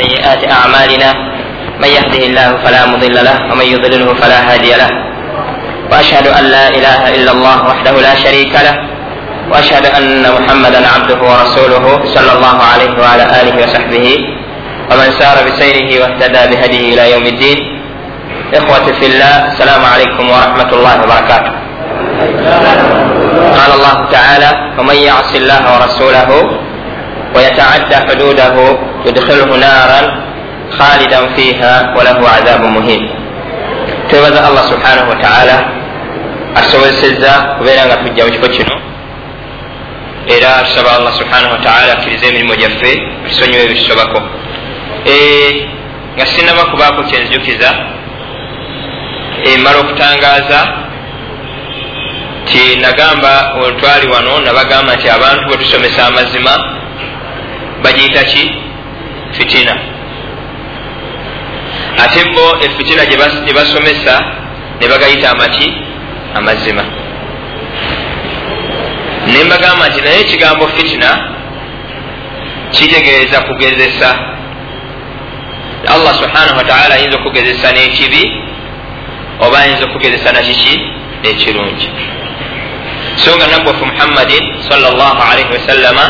سيئات أعمالنا من يهده الله فلا مضل له ومن يضلله فلا هادي له وأشهد أن لا إله إلا الله وحده لا شريك له وأشهد أن محمدا عبده ورسوله صلى الله عليه وعلى آله وصحبه ومن سار بسيره واهتدى بهديه إلى يوم الدين. إخوة في الله السلام عليكم ورحمة الله وبركاته. قال الله تعالى ومن يعص الله ورسوله ويتعدى حدوده yudkhilhu naaran khalidan fiiha walahu adhaabu muhin twebaza allah subhanahu wataala atusobozesezza kubeera nga tujja mu kifo kino era tusaba allah subhanahu wataala akkiriza emirimu gyaffe tusonyiwe ebitusobako eh, nga sinaba kubaako kyenzijukiza emala okutangaaza ti nagamba olutwali wano nabagamba nti abantu bwe tusomesa amazima bagiyita ki? Fitina. Ate bo efitina gye basomesa ne bagayita amaki amazima. Ne mbagamba nti naye ekigambo fitina kitegeeza kugezesa. Allah subhanahu wataala ayinza okugezesa n'ekibi oba ayinza okugezesa nakiki n'ekirungi so nga nabwafu muhammadin salllahalaihi wasallama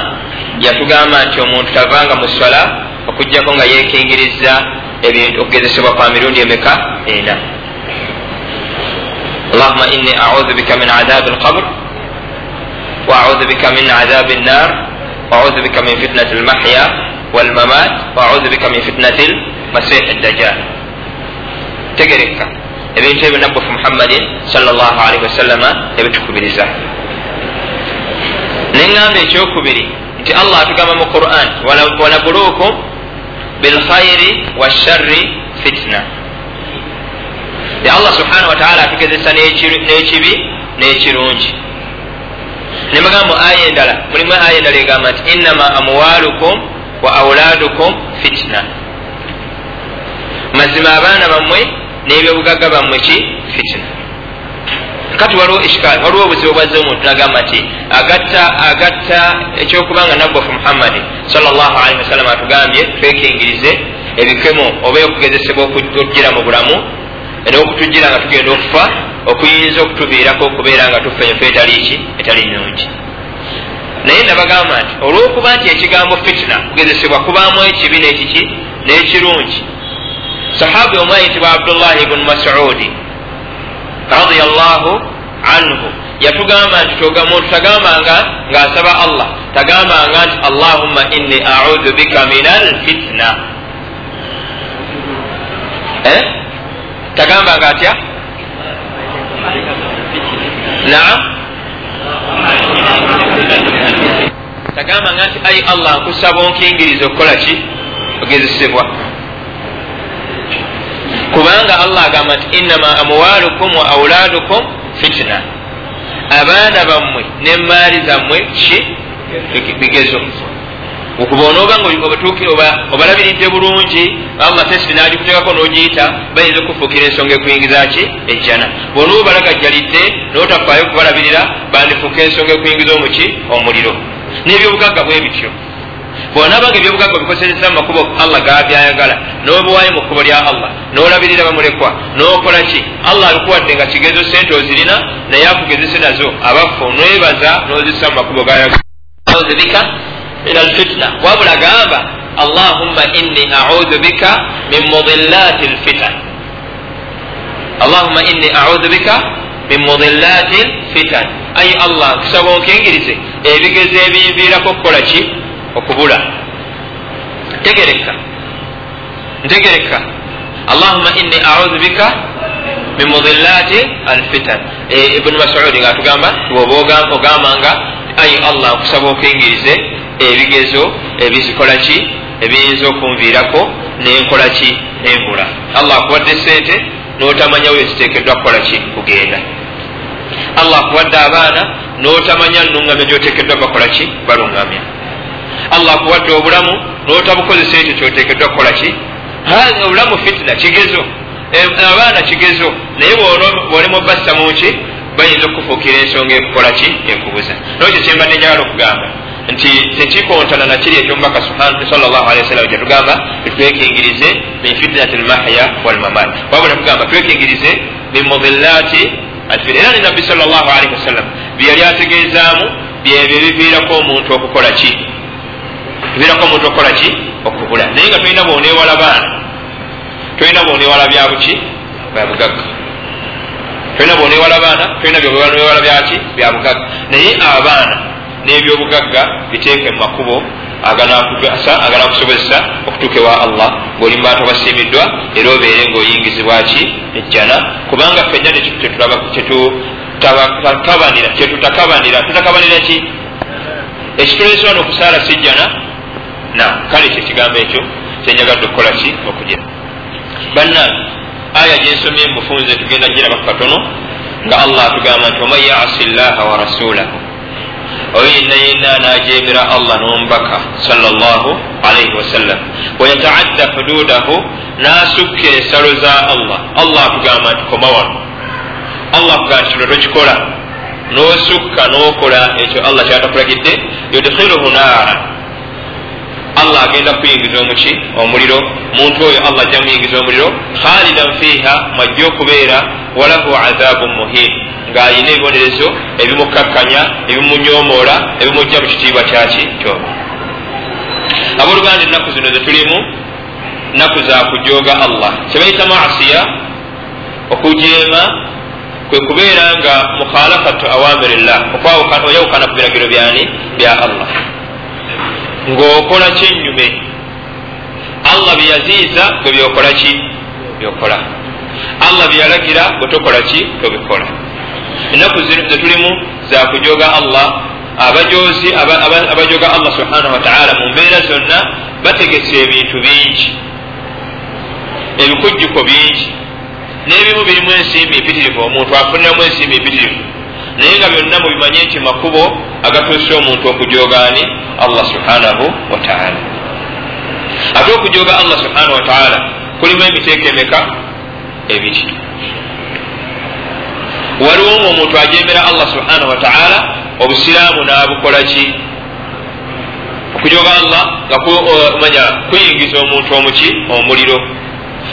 yatugamba nti omuntu tavanga mu swala okugjako nga yekingiriza ebintu okugezesebwa kwa mirundi emeka? Ena allahuma inni audu bika min adabi lqabr waaudu bika min adabi nnar waaudu bika min fitnati lmahya walmamat waaudu bika min fitnati lmasihi dajjal tegereka. Ebintu ebyo nabbufu muhammadin salllahalihi wasallama ebitukubiriza. Neŋŋamba ekyokubiri nti allah atugamba mu quran wanabuluukum bilkhairi washarri fitna. Ti allah subhanahu wataala atugezesa n'ekibi n'ekirungi nemagamba aya endala mulimu aya endala egamba nti innama amwalukum wa auladukum fitna. Mazima abaana bammwe n'ebyobugagga bammwe ki fitina kati waliwo obuzibu bwazze omuntu nagamba nti agatta agatta ekyokubanga nabbafu muhammadi salllahalihi wasallama atugambye twekingirize ebikemo oba okugezesebwa okugira mu bulamu n'okutugira nga tugenda okufa okuyinza okutuviirako okubeera nga tufa enfa etali ki? Etali nungi naye nabagamba nti olwokuba nti ekigambo fitina kugezesebwa kubaamu ekibi n'ekiki n'ekirungi sahabi omu ayitibwa abdullahi bnu masudi radiallahu anhu. Yatugamba nti muntu tagambanga ngaasaba allah. Tagambanga nti allahumma inni audu bika min alfitna eh? tagambanga atya? Naam. Tagambanga nti ai allah nkusaba onkingiriza okukola ki? Ogezesebwa kubanga allah agamba nti innama amwalukum wa auladukum fitina abaana bammwe nemaali zammwe ki? Bigezo. Okuba onoobanga obalabiridde bulungi allah testi nagikutekako n'ogiyita bayinza okufuukira ensonga ekuyingiza ki? Ejjana. Bwonooba obalagajjalidde n'otafaayo okubalabirira bandifuuka ensonga ekuyingiza omuki omuliro. N'ebyobugagga bwe bityo bwonabanga ebyobugagga obikosereza mumakubo allah gabyayagala nobuwayo mu kkubo lya allah. Nolabirira bamulekwa nokola ki? Allah alikuwadde nga kigezo sente ozirina naye akugezese nazo. Abafu nebaza nozisa mumakubo gayagabika min alfitna wabula gamba allahumma inni audu bika min mudillati lfitan allahumma inni audu bika min mudillati lfitan ayi allah nkusaba onkingirize. Ebigezo ebiyinviirako okukola ki? Okubula tegereka ntegereka allahuma inni audu bika min mudillati alfitan. Ibuni masudi nga atugamba woba ogambanga ayi allah nkusaba okuyingirize ebigezo ebizikola ki ebiyinza okunviirako nenkola ki nenvula allah akuwadde sente notamanya we zitekeddwa kukola ki kugenda. Allah akuwadde abaana notamanya nuŋgamya gyotekeddwa bakola ki baluŋgamya allah akuwadde obulamu notabukozesa ekyo kyotekeddwa kukola ki? Obulamu fitina kigezo. Abaana kigezo. Naye bwolemu bassamuki bayinza okufuukira ensonga ekukola ki? Ekubuza nokyo kyembadde njagala okugamba. Nti tekikontana nakiri ekyomubaka sawasalam kyetugamba tetwekingirize min fitinati lmahya walmamat wabula tugamba twekingirize mimudillati alfir era ni nabbi salllahalihi wasallam byeyali ategeezaamu byebyo biviirako omuntu okukola ki biviirako omuntu okukola ki? Okubula. Naye nga tulina bonewala baana tulina bonewala byabuki byabugagga tulina bonewala baana tulina byonewala byaki byabugagga naye abaana n'ebyobugagga biteeke mu makubo aganakusobozesa okutuuka ewa allah ngaoli mubantu abasiimiddwa era obeere ngaoyingizibwa ki? Ejjana. Kubanga ffenna kyetutakabanira tutakabanira. Ki? Ekitulesa wano okusaala sijjana na kale kyekigambo ekyo kyenyagadde okukola ki? Okugira bannange aya gyensomye mufunze tugenda girabaku katono nga allah atugamba nti waman yasi llaha wa rasulahu oyo yenna yenna anajemera allah nomubaka salaalaihi wasallam wayataadda hududahu nasukka ensalo za allah. Allah akugamba nti koma wano. Allah akugamba nti kino tokikola. Nosukka nokola ekyo allah kyatakulagidde yudkhiluhu naara allah agenda kuyingiza omuki omuliro. Muntu oyo allah ajja muyingiza omuliro khalidan fiiha mwajja okubeera walahu azabun muhin. Ng'ayina ebibonerezo ebimukakkanya ebimunyomoola ebimujja mu kitiibwa kyaki kyoba abooluganda ennaku zino zetulimu nnaku za kujooga allah. Kyebayita masiya okujeema kwe kubeera nga mukhalafatu awamirillah okwawukana ku biragiro byani? Bya allah ng'okola kyenyume allah byeyaziiza gwe byokola ki? Byokola. Allah byeyalagira gwe tokola ki? Tobikola. Ennaku zetulimu zakujoga allah abajozi abajoga allah subhanahu wataala mu mbeera zonna bategesa ebintu bingi. Ebikujjuko bingi. N'ebimu birimu ensimbi empitirivu omuntu afuniramu ensimbi empitirivu naye nga byonna mubimanye nti makubo agatuusa omuntu okujogaani allah subhanahu wataala ate okujoga allah subhanahu wataala kulimu emiteeka emeka? Ebiri waliwo nga omuntu ajemera allah subhanahu wataala obusiraamu nabukola ki? Okujoga allah nga manya kuyingiza omuntu omuki omuliro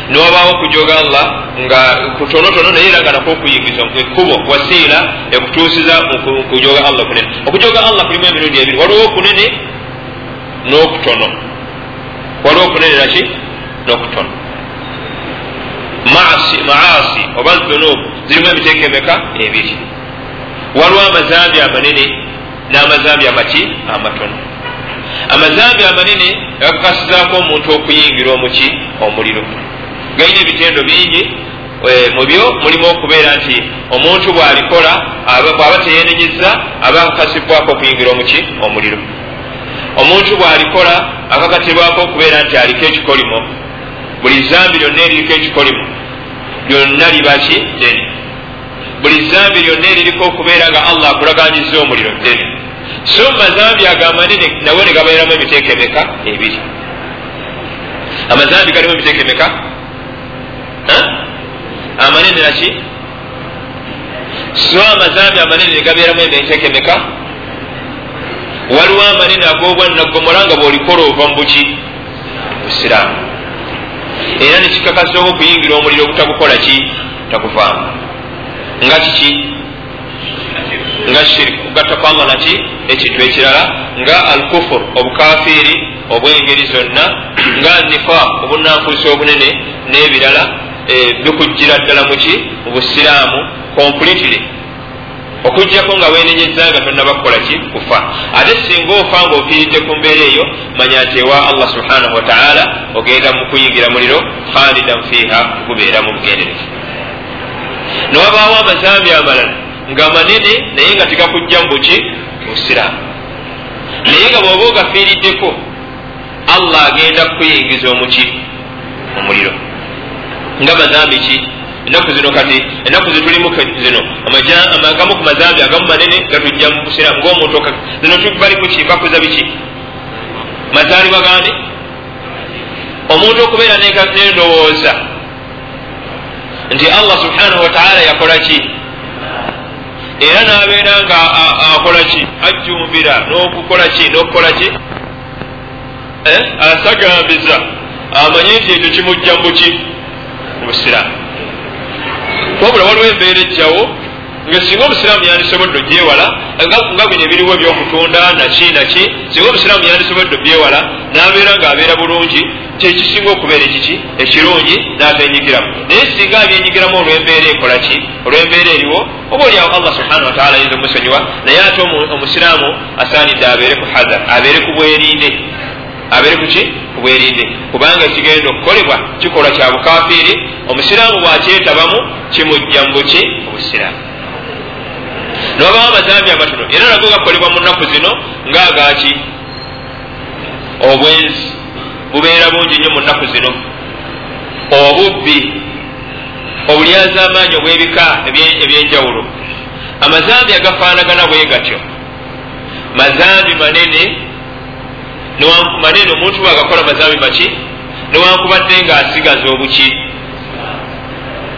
niwabaawo okujoga allah nga kutonotono naye era nga nako okuyingiza ekkubo wasiira ekutuusiza kujoga allah kunene. Okujoga allah kulimu emirundi ebiri. Waliwo okunene n'okutono. Waliwo okunene naki n'okutono. Maasi oba zunubu zirimu emiteeka emeka? Ebiri. Waliwo amazambi amanene n'amazambi amaki? Amatono. Amazambi amanene gakakasizaako omuntu okuyingira omuki omuliro galina ebitendo bingi mubyo mulimu okubeera nti omuntu bwalikola bwaba teyenenyeza aba akakasibwako okuyingira omuki omuliro. Omuntu bwalikola akakatibwako okubeera nti aliko ekikolimo. Buli zambi lyonna eririko ekikolimo lyonna libaki deni buli zambi lyonna eririko okubeera nga allah akulaganyiza omuliro deni so mazambi ago amanene nawe ne gabeeramu emiteeka emeka ebiri. Amazambi galimu emiteeka emeka amanene naki so amazambi amanene negabeeramu emiteeka emeka waliwo amanene ag'obwanaggomola nga bwolikola ova mu buki busiraamu era nekikakasizaoko okuyingira omuliro ogutagukola ki? Takuvaamu nga kiki? Nga shirk kugattako allah naki ekintu ekirala. Nga al kufur obukafiiri obwengeri zonna. Nga nifaq obunanfuusi obunene n'ebirala bikujjira ddala muki mu busiraamu. Completely. Okujjako nga wenenyeza nga tonnabakukola ki? Kufa. Ate singa ofa nga ofiiridde ku mbeera eyo manya nti ewa allah subhanahu wataala ogenda mu kuyingira muliro khalidan fiiha gubeera mu bugenderevu newabaawo amazambi amalala nga manene naye nga tegakujja mu buki? Busiraamu. Naye nga bw'oba ogafiiriddeko allah agenda kukuyingiza omuki omuliro nga mazambi ki? Ennaku zino kati ennaku zitulimu zino. Agamu ku mazambi agamu manene gatujja mu busiraamu ngaomuntu zino tubali kuki bakuza biki? Mazaalibwa gandi omuntu okubeera nendowooza. Nti allah subhanahu wataala yakola ki? Era nabeera nga akolaki ajjumbira n'okukolaki n'okukolaki eh? asagambiza. Amanye nti ekyo kimujja muki mu busiraamu. Wabula waliwo embeera ejjawo nga singa omusiraamu yandisobodde ogyewala nga bino ebiriwo ebyokutunda naki naki singa omusiraamu yandisobodde obyewala nabeera ngaabeera bulungi kyekisinga okubeera ekiki? Ekirungi natenyigiramu naye singa abyenyigiramu olwembeera ekolaki olwembeera eriwo oba oliawo allah subhanahu wataala ayinza omusonyiwa naye ate omusiraamu asaanidde abeere ku hadar abeere ku bwerinde abeere kuki kubwerinde kubanga ekigenda okukolebwa kikolwa kya bukafiiri omusiraamu bwakyetabamu kimujja mu buki? Obusiraamu nobawo amazambi amatono era nago gakolebwa mu nnaku zino ngaagaki obwenzi. Bubeera bungi nnyo mu nnaku zino. Obubbi. Obulyazaamaanyi obwebika ebyenjawulo. Amazambi agafaanagana bwe gatyo. Mazambi manene manene omuntu bwagakola mazambi maki? Newankubadde ngaasigaza obuki?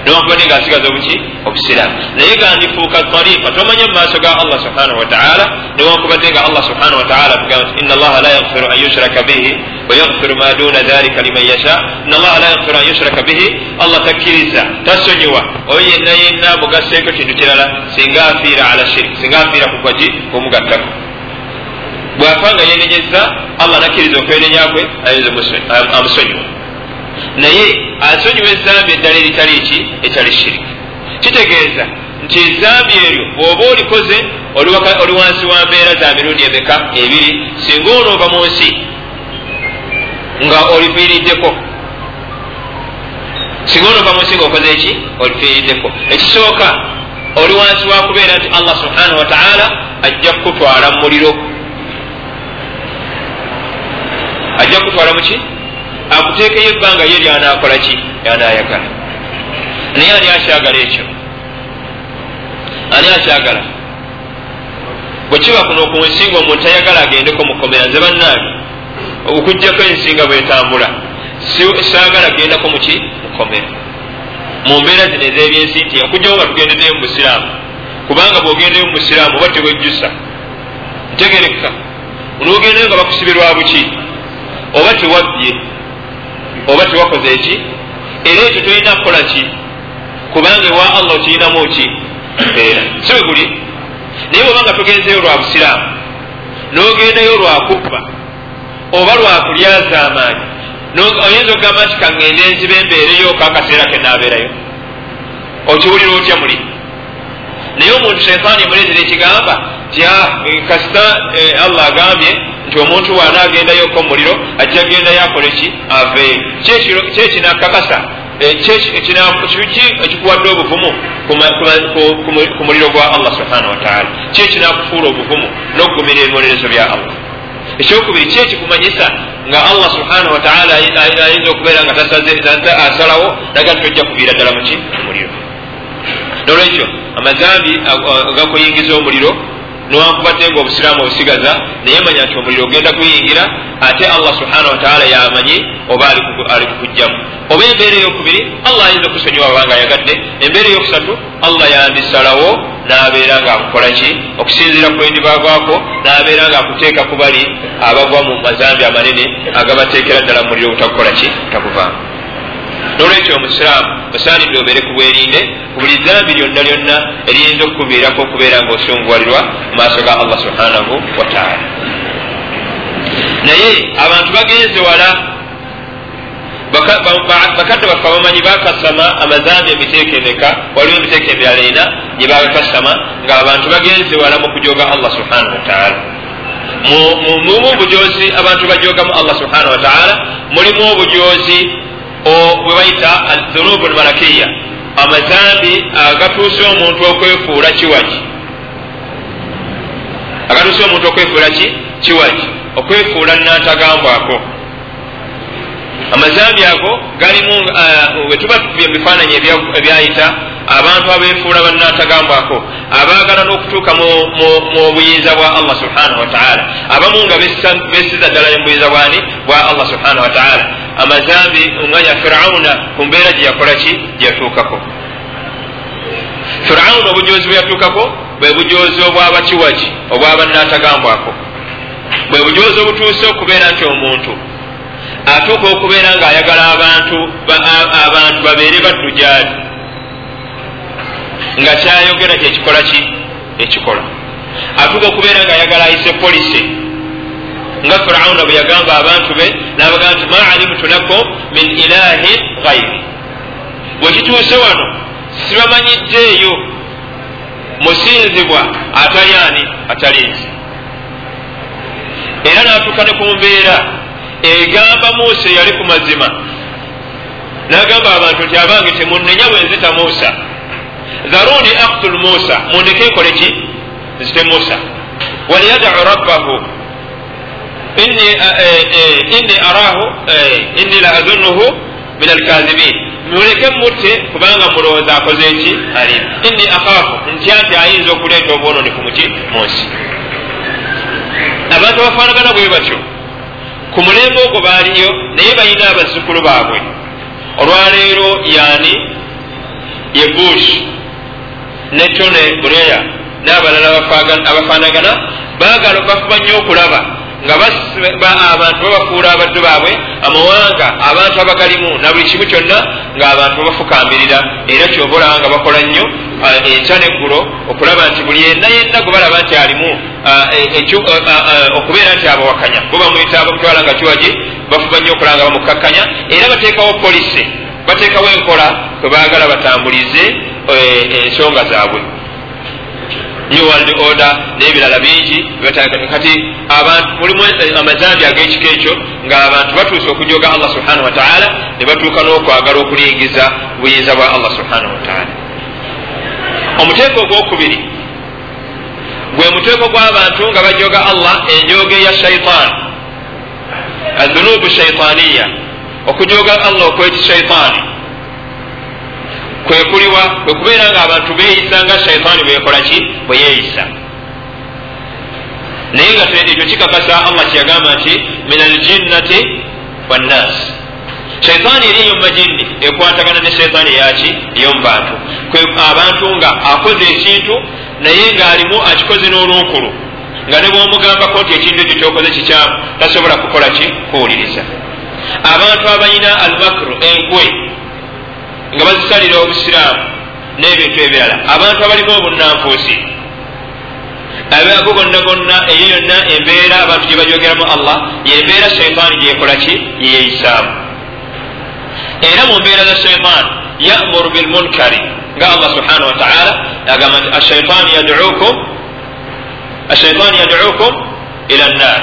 Newankubadde ngaasigaza obuki? Obusiraamu. Naye gandifuuka tariqa tomanya mumaaso ga allah subhanahu wataala newankubadde nga allah subhanahu wataala tugamba nti ina allaha la yaghfiru an yushraka bihi wayaghfiru ma duna dhalika liman yasha. Ina allaha la yaghfiru an yushraka bihi allah takkiriza tasonyiwa. Oyo yenna yenna mugasseeko kintu kirala singa afiira ala shiriki singa afiira ku kwaki kumugattako bwafa nga yenenyeza allah nakkiriza okwenenyakwe ayinza amusonyiwa. Naye asonyiwa ezambi eddala eritali ki etali shiriki. Kitegeeza nti ezambi eryo bw'oba olikoze oli wansi wa mbeera za mirundi emeka ebiri singa onoova mu nsi nga olifiiriddeko? Singa onoova mu nsi nga okoze eki? Olifiiriddeko. Ekisooka oli wansi wa kubeera nti allah subhanahu wataala ajja kukutwala mu muliro ajja kukutwala muki akuteekeyo ebbanga ye lyanakola ki? Yanayagala naye ani akyagala ekyo? Ani akyagala? Bwe kiba kuno ku nsinga omuntu tayagala agendeko mukomera nze bannaabi okugjako ensinga bwetambula saagala gendako muki mukomera mu mbeera zino ez'ebyensi nti okugjawo nga tugendeddeyo mu busiraamu kubanga bw'ogendeyo mu busiraamu oba tewejjusa ntegereka onoogendeyo nga bakusibirwa buki oba tewabbye oba tewakoze eki? Era ekyo tolina kukola ki? Kubanga ewa allah okirinamu ki? Mbeera si bwe guli? Naye bwebanga tugenzeyo lwa busiraamu n'ogendayo lwakubba oba lwakulyaza amaanyi oyinza okugamba nti kaŋŋende enziba embeereyo kakaseera kenaabeerayo okiwulira otya muli? Naye omuntu sheitaani muleetera ekigamba ti kasita allah agambye nti omuntu waanaagendayoko muliro ajja gendayo akole ki aveeyo kyekinakakasa kiki ekikuwadde obuvumu ku muliro gwa allah subhanahu wataala kyekinakufuula obuvumu n'okugumira ebibonerezo bya allah? Ekyokubiri ki ekikumanyisa nga allah subhanahu wataala ayinza okubeera nga asalawo naga tojja kuviira ddala muki omuliro nolwekyo amazambi gakuyingiza omuliro niwankubadde nga obusiraamu obusigaza naye manya nti omuliro ogenda kuyingira ate allah subhanahu wataala yamanyi oba ali kukugjamu oba embeera eyokubiri allah ayinza okusonyiwa abanga ayagadde embeera eyokusatu allah yandisalawo nabeera nga akukola ki? Okusinzira ku endibagwako nabeera nga akuteeka ku bali abagwa mu mazambi amanene agabateekera ddala mu muliro obutakukola ki? Takuvaamu nolwekyo omusiraamu osaanidde obeere ku bwerinde ku buli zambi lyonna lyonna eriyinza okukuviirako okubeera nga osunguwalirwa mu maaso ga allah subhanahu wataala naye abantu bagenze wala bakadde baffe abamanyi bakasama amazambi emiteeka emeka waliwo emiteeka emirala ena gye bagakasama nga abantu bagenze wala mu kujoga allah subhanahu wataala mumu obujozi abantu bajogamu allah subhanahu wataala mulimu obujozi bwe bayita azunubu lmalakiya amazambi agatuuse omuntu okwefuula kiwaki. Agatuuse omuntu okwefuula ki? Kiwaki. Okwefuula nantagambwako amazambi ago galimu wetuba tukubye mubifaananyi ebyayita abantu abefuula bannatagambwako abaagala n'okutuuka mu buyinza bwa allah subhanahu wataala abamu nga besiza ddala ne mubuyinza bwani bwa allah subhanahu wataala amazambi omwanya firawuna ku mbeera gye yakola ki? Gyeyatuukako firawuna obujozi bwe yatuukako bwe bujozi obwabakiwaki obwabanatagambwako bwe bujozi obutuuse okubeera nti omuntu atuuka okubeera ng'ayagala abantu abantu babeere baddu gyali. Nga kyayogera kyekikola ki? Ekikola atuuka okubeera ng'ayagala ayise polisi nga firawuna bwe yagamba abantu be nabagamba nti ma alimtu lakum min ilahin ghairi bwekituuse wano sibamanyiddeeyo musinzibwa atali ani? Atali nsi era natuuka ne ku mbeera egamba musa eyali ku mazima. Nagamba abantu nti abange temunenya bwenzita musa. Dharuni aktul musa. Mundeke nkole ki? Nzite musa. Waliyadau rabbahu. Inni arahu inni la azunuhu min alkazibin muleke mutte kubanga mulowooza akoze ki? Ali. Inni akhafu. Ntya nti ayinza okuleeta obwononi ku muki munsi abantu bafaanagana bwe batyo ku mulembe ogwo baaliyo naye balina abazzukulu baabwe. Olwaleero yani ye bush ne tone bureya n'abalala abafaanagana baagala bafuba nnyo okulaba nga abantu babafuula abaddu baabwe amawanga abantu abagalimu na buli kimu kyonna ngaabantu babafukambirira era kyobaolaba nga bakola nnyo enkya neggulo okulaba nti buli yenna yenna gwe balaba nti alimu okubeera nti abawakanya bo bamwita bamutwala nga kiwagi bafuba nnyo okulaba nga bamukkakkanya era bateekawo polisi bateekawo enkola kwe baagala batambulize ensonga zaabwe. New world order n'ebirala bingi kati mulimu amazambi ag'ekiko ekyo ngaabantu batuuse okujoga allah subhanahu wataala ne batuuka n'okwagala okulingiza buyinza bwa allah subhanahu wataala omuteeko ogwokubiri gwe muteeko gw'abantu nga bajoga allah enjoga eya shaitan adunubu shaitaniya okujoga allah okwekishaitaani kwekuliwa kwekubeera nga abantu beeyisa nga shaitaani bwekola ki? Bwe yeeyisa naye nga ekyo kikakasa allah kyeyagamba nti min aljinnati wannas shaitaani eri eyo mumajinni ekwatagana ne shaitaani eyaki eyomubantu abantu nga akoze ekintu naye ngaalimu akikoze n'olunkulu nga ne bwomugambako nti ekintu ekyo kyokoze kikyamu tasobola kukola ki? Kuwuliriza. Abantu abalina almakru enkwe nga bazisalira obusiraamu n'ebintu ebirala. Abantu abalimu obunanfuusi ago gonna gonna eyo yonna embeera abantu gye bajogeramu allah yembeera shaitaani gyekola ki? Yeyeyisaamu era mu mbeera za shaitaani yamuru bilmunkari nga allah subhanahu wataala agamba nti ashaitaani yaduukum ila nnar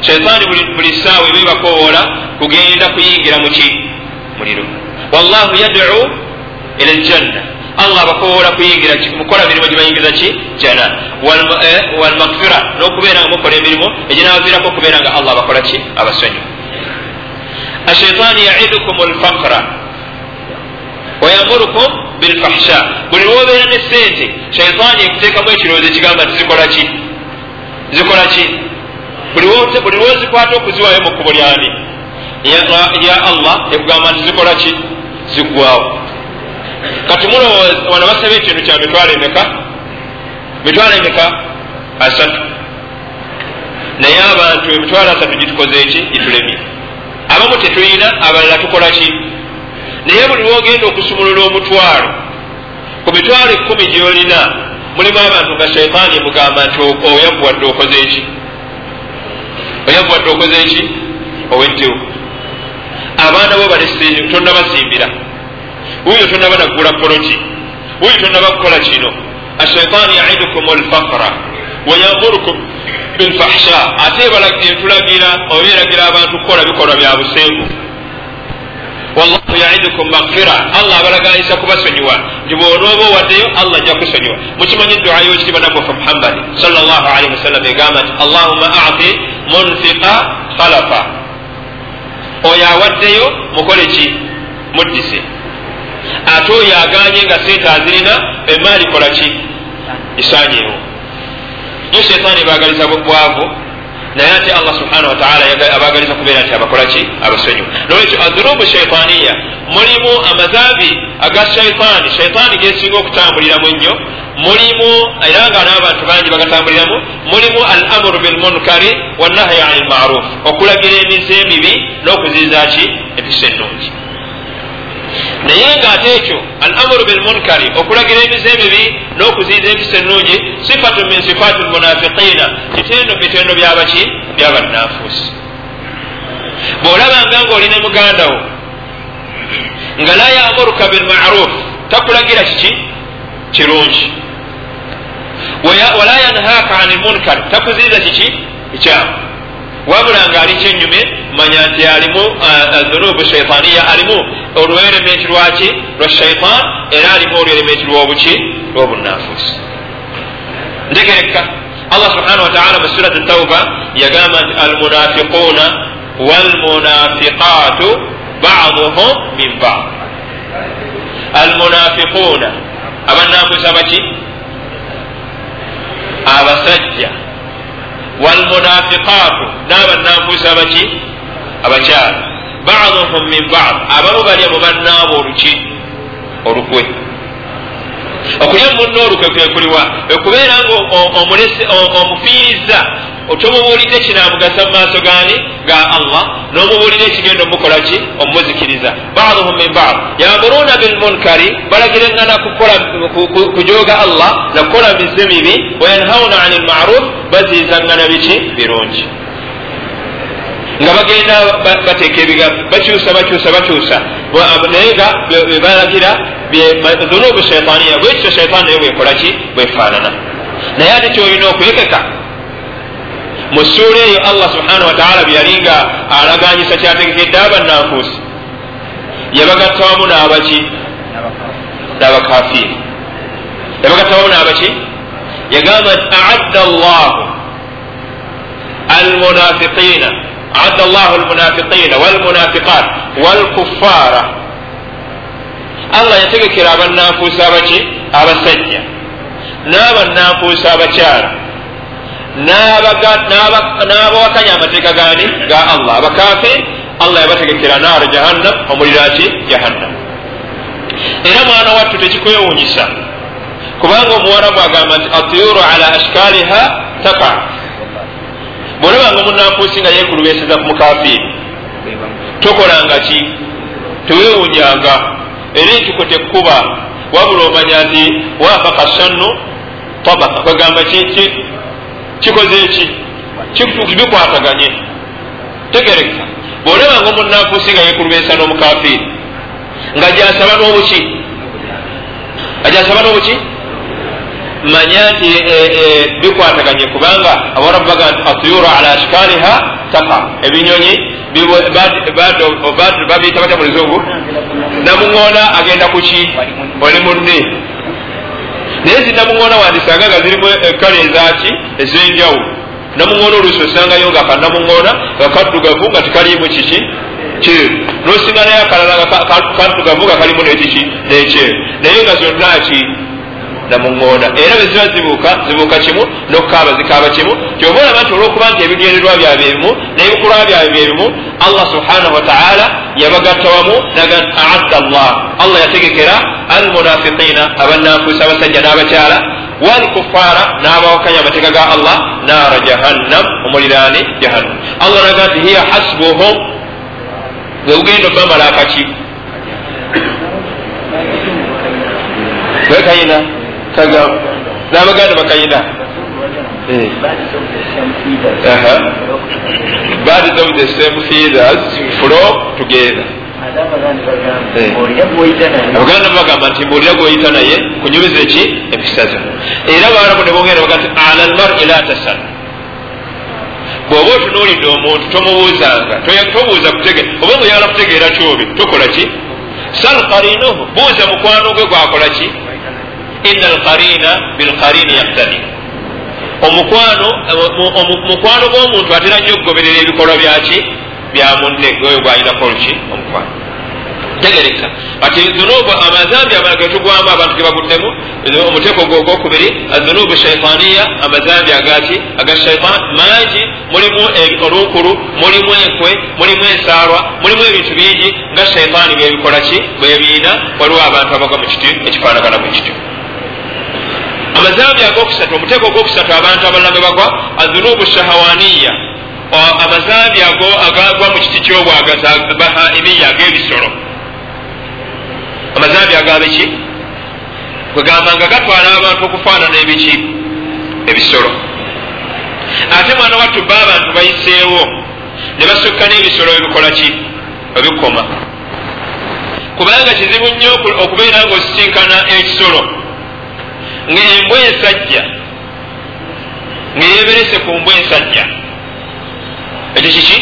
shaitaani buli saawa ebebakowoola kugenda kuyingira muki muliro wallahu yadcu ila ljanna allah abakowoola kuyingira mukola mirimu gibayingiza ki? Jana walmagfira n'okubeera nga mukola emirimu eginabaviirako okubeera nga allah abakola ki? Abasonyu ashaitaani yaidukum lfaqra wayamurukum bilfahsha buli lwobeera ne sente shaitaani ekuteekamu ekirowoozo ekigamba nti zikola ki zikola ki buli lwozikwata okuziwayo mu kkubo lyani ya allah ekugamba nti zikola ki ziggwawo kati mulowooza wano basaba ekintu kya mitwalo emeka mitwalo emeka asatu naye abantu emitwalo asatu gitukoze eki gitulemye abamu tetulina abalala tukola ki naye buli lwogenda okusumulula omutwalo ku mitwalo ekkumi gyolina mulimu abantu nga shaitaani emugamba nti oyavuwadde okoze eki oyavuwadde okoze eki oweddewo abaana bo tonnabasimbira wuyo tonnaba naggula poloki wuyo tonnaba kukola kino? Ashaitaani yaidukum lfaqra wayamurukum bilfahsha. Ate entulagira oba eragira abantu kukola bikolwa bya busengu wallahu yaidukum magfira allah abalaganisa kubasonyiwa nti bwonooba owaddeyo allah ajja kusonyiwa mukimanyi duayo ekitiba nabwafe muhammadi salllah alaihi wasallam egamba nti allahuma ati munfiqa khalafa. Oyo awaddeyo mukole ki muddise ate oyo aganye nga sente azirina emaali kola ki isanyeewo yo shetaani bagaliza bwavu naye ate allah subhana wataala abagaliza kubeera nti abakolaki abasonyiwa nolwekyo adurubu shaitaniya mulimu amazaabi aga shaitaani shaitaani gesinga okutambuliramu ennyo mulimu era nga n'abantu bangi bagatambuliramu mulimu al amuru bilmunkari wanahyi ani lmaruf okulagira emize emibi n'okuziiza ki empisa ennungi naye ngaate ekyo al amuru bilmunkari okulagira emize emibi n'okuziiza empisa ennungi sifatu min sifaati lmunafiqiina kitendo bitendo byabaki byabannanfuusi bw'olabanga nga oli ne muganda wo nga la yamuruka bilmaruf takulagira kiki? Kirungi. Wala yanhaaka ani lmunkar takuziiza kiki? Ekyamu wabula nga ali kyenyume manya nti alimu dhunubu shaitaniya alimu. Olwelementi lwaki lwa shaitan era alimu olwelementi lwobuki lwobunanfuusi ntegereka allah subhanahu wataala mu surat tauba yagamba nti almunafiquuna walmunafiqatu baduhum min bad. Almunafiquuna abananfuusa baki abasajja walmunafiqatu n'abananfuusa baki abakyala baduhum min bad abamu balya mu bannaabo oluki olukwe okulya muno olukwe kwekuliwa ekubeera nga omufiiriza. Otomubuulidde kinamugasa mu maaso gani ga allah. N'omubuulira ekigenda omukolaki omumuzikiriza. Baduhum min bad. Yamuruuna bilmunkari balagirengana kujoga allah nakukola mize mibi wayanhauna ani lmaruf baziizangana biki? Birungi nga bagenda bateeka ebigambo bakyusa bakyusa bakyusa. Naye nga bebalagira dhunubu shaitaniya bwekityo shaitaani naye bwekolaki bwefaanana naye ate kyolina okwekeka mu ssuula eyo allah subhanahu wataala byeyalinga alaganyisa kyategekedde abannanfuusi yabagatta wamu n'abaki n'abakafiiri yabagatta wamu n'abaki yagamba nti aadda llahu almunafiqiina aadda llahu almunafiqiina walmunafiqat walkuffara allah yategekera abannanfuusi abaki abasajja n'abannanfuusi abakyala n'abawakanya amateeka gani ga allah abakafiri allah yabategekera naara jahannam omuliro ki jahannam era mwana wattu tekikwewunyisa kubanga omuwarabu agamba nti atiyuru ala ashkaliha taka bwolabanga omunanfuusi nga yekulubeseza ku mukafiri tokolanga ki? Tewewunyanga era ekiko tekkuba. Wabula omanya nti wafaka sannu tabaka. Kwegamba kiki kikoze eki bikwataganye. Tegereka bwolabanga omunanfuusi nga yekulubesa n'omukafiri nga jasaba n'obuki? Nga jasaba n'obuki manya nti bikwataganye kubanga abarabu baga nti atuyuru ala ashkaliha taka ebinyonyi babiyita batya mu luzungu namuŋoona agenda kuki oli munne. Naye zinamuŋoona wandisanga nga zirimu ekkala ezaki ez'enjawulo. Namuŋoona oluusi osangayo nga kanamuŋoona nga kaddugavu nga tikalimu kiki? Kyeru. Nosinga naye akalala kaddugavu nga kalimu nekiki nekyeru. Naye nga zonna ki namuŋoona era bweziba zibuuka zibuuka kimu nokukaaba zikaaba kimu. Kyoba olaba nti olwokuba nti ebigendererwa byabe ebimu n'ebikolwa byabe byebimu allah subhanahu wataala yabagatta wamu naga nti aadda llah allah yategekera almunafiqiina abannanfuusi abasajja n'abakyala walkufaara n'abawakanya amateeka ga allah naara jahannam omuliraani jahannam. Allah naga nti hiya hasbuhum. Bwegugenda obamala akaki wekayina kagamba n'abaganda bakayina birds of the same feathers flow together. Abaganda bagamba nti mbuulira gwoyita naye kunyumiza eki empisa zo era baarabu ne bongera baga nti ala lmari la tasal. Bw'oba otunuulidde omuntu tomubuuzanga tobuuza kutegera oba nga oyagala kutegeera kyobi tokola ki sal qarinuhu buuza mukwano gwe gwakola ki ina alqarina bilqarini yaktadi omukwano mukwano gw'omuntu atera nnyo okugoberera ebikolwa byaki? Bya munne oyo gwalina koluki omukwano. Tegereka. Ati zunubu amazambi amala getugwamu abantu gebaguddemu omuteeko gwogwokubiri azunubu shaitaniya amazambi agaki aga shaitan mangi mulimu olunkulu mulimu enkwe mulimu ensaalwa mulimu ebintu bingi nga shaitaani bwebikolaki bwebiina waliwo abantu abagwa mu kiti ekifaanagana mu kiti amazambi agokusatu omuteeko ogwokusatu abantu abalala be bagwa azunubu shahawaniya. Amazambi agagwa mu kiti kyobwagazi bahaimiya ag'ebisolo amazambi agabeki kwegamba nga gatwala abantu okufaanana ebiki? Ebisolo. Ate mwana wattu ba abantu bayiseewo ne basukka n'ebisolo ebikola ki? Ebikoma. Kubanga kizibu nnyo okubeera nga osisinkana ekisolo ngaembwa ensajja ngaeyeberese ku mbwa ensajja ekyo kiki?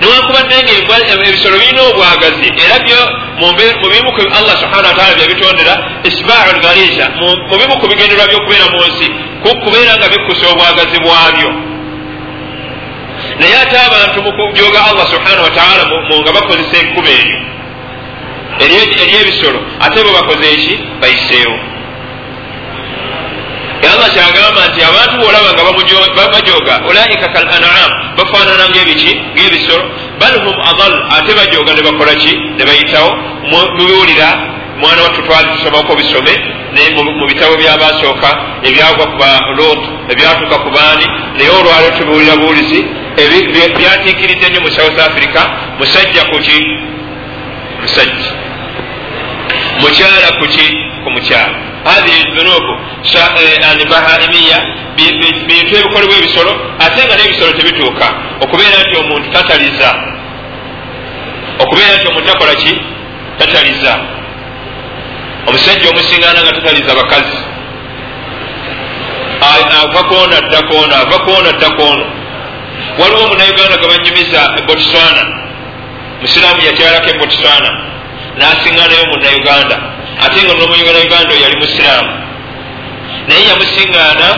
Niwakubadde nga ebisolo birina obwagazi era byo mu bimu ku allah subhana wataala byabitondera isbau lgariza mu bimu ku bigenderwa byokubeera mu nsi kukubeera nga bikusa obwagazi bwabyo. Naye ate abantu mu kujoga allah subhana wataala nga bakozesa ekkuba eryo. Eryebisolo ate bo bakoze eki? Bayiseewo allah kyagamba nti abantu bolaba nga bajoga ulaika kal anam bafaanana ngaebiki ngaebisolo bal hum adal ate bajoga ne bakola ki? Ne bayitawo. Mubiwulira mwana wattu twali tusomako bisome mu bitabo byabasooka ebyagwa ku ba lot ebyatuuka ku baani naye olwaliro tubiwulira buwulizi byatiikiridde nnyo mu south africa musajja kuki musajja. Mukyala kuki ku mukyala hadhihi dhunubu bahaimiya bintu ebikolebwa ebisolo ate nga n'ebisolo tebituuka okubeera nti omuntu tataliza okubeera nti omuntu takola ki tataliza omusajja omusingana nga tataliza bakazi ava koona adda koona ava koona adda koona waliwo omunauganda gabanyumiza ebotswana musiraamu yakyalako ebotswana nasinganayo munauganda ate nga nomuuganda yali musiraamu naye yamusiŋŋaana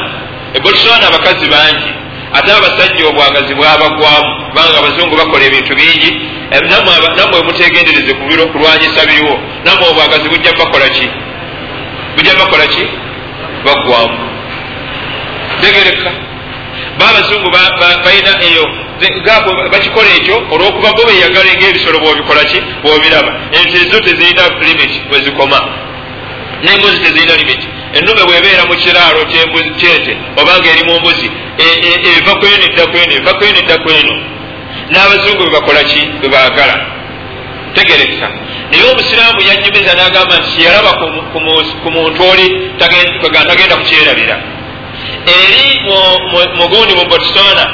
ebotswana abakazi bangi ate abasajja obwagazi bwabagwamu kubanga abazungu bakola ebintu bingi. Nammwe mutegendereze kulwanyisa biriwo nammwe obwagazi bujja bakola ki? Bujja bakola ki? Baggwamu tegereka baabazungu balina eyo bakikola ekyo olwokuba bo beyagala ngaebisolo bwobikola ki? Bwobiraba. Ente zo tezirina limit bwezikoma nembuzi tezirina limit. Enume bwebeera mu kiraalo kyente obanga eri mu mbuzi eva kweno edda kweno eva kweno edda kweno n'abazungu bebakola ki? Bwebaagala tegerekeka naye omusiraamu yanyumiza n'agamba nti yalaba ku muntu oli tagenda kukyerabira eri mugundi mu botswana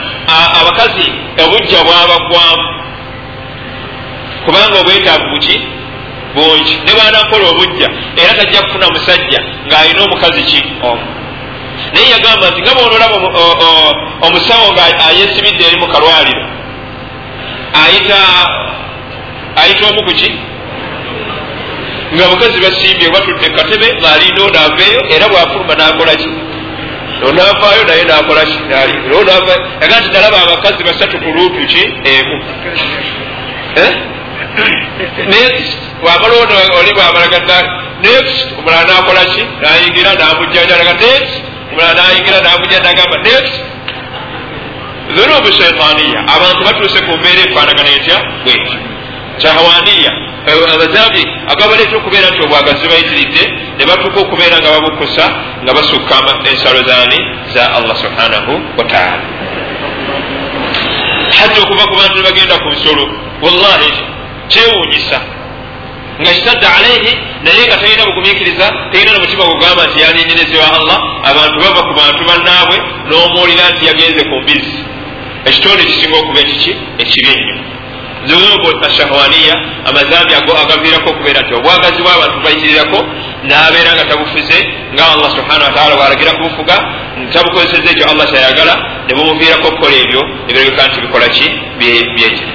abakazi obujja bwabagwamu kubanga obwetaavu buki? Bungi. Ne bwanakola obujja era tajja kufuna musajja ng'alina omukazi ki? Omu. Naye yagamba nti nga bwonolaba omusawo nga ayesibidde eri mu kalwaliro ayita ayita omu kuki nga bukazi basimbye batudde katebe ng'alinda ono aveeyo era bwafuluma n'akola ki onavaayo naye nakola yaga nti nalaba abakazi basatu ku luutu ki? Emu. Next wamala oli bwamalaga next omulala nakola ki? Nayingira namujjanjalaga next omulala nayingira namujja nagamba next. Dhunubu shaitaniya abantu batuuse ku mbeera efaanagana etya? Bwekyo kyahawaniya abazambi agabaleeta okubeera nti obwagazi bayitiridde ne batuuka okubeera nga babukusa nga basukka ensalo zaani za allah subhanahu wataala hatta okuva ku bantu nebagenda ku nsolo wallahi kyewuunyisa. Nga kitadda alaihi naye nga talina bugumikiriza talina nomutima gugamba nti yanenyerezi wa allah abantu bava ku bantu bannaabwe n'omuwulira nti yagenze ku mbizi. Ekitonde kisinga okuba ekiki? Ekibi nnyo zunubu ashahwaniya amazambi ago agaviirako okubeera nti obwagazi bw'abantu bayitirirako n'abeera nga tabufuze nga allah subhana wataala bwalagira kubufuga tabukozeseza ekyo allah kyayagala ne bumuviirako okukola ebyo nebirabika nti bikola ki? Byekyo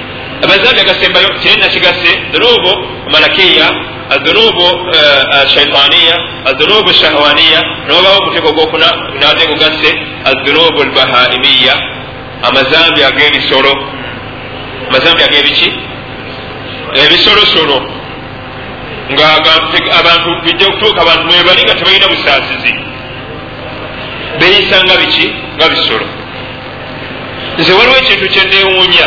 amazambi agasembayo kirina kigase dhunubu malakiya adhunubu shaitaniya adhunubu shahwaniya nobawo omuteeko gwokuna nate gugase adhunubu lbahaimiya amazambi ag'ebisolo amazambi ag'ebiki ebisolosolo ngaabantu bijja kutuuka abantu mwebali nga tebalina busaasizi. Beyisa nga biki? Nga bisolo. Nze waliwo ekintu kyenewuunya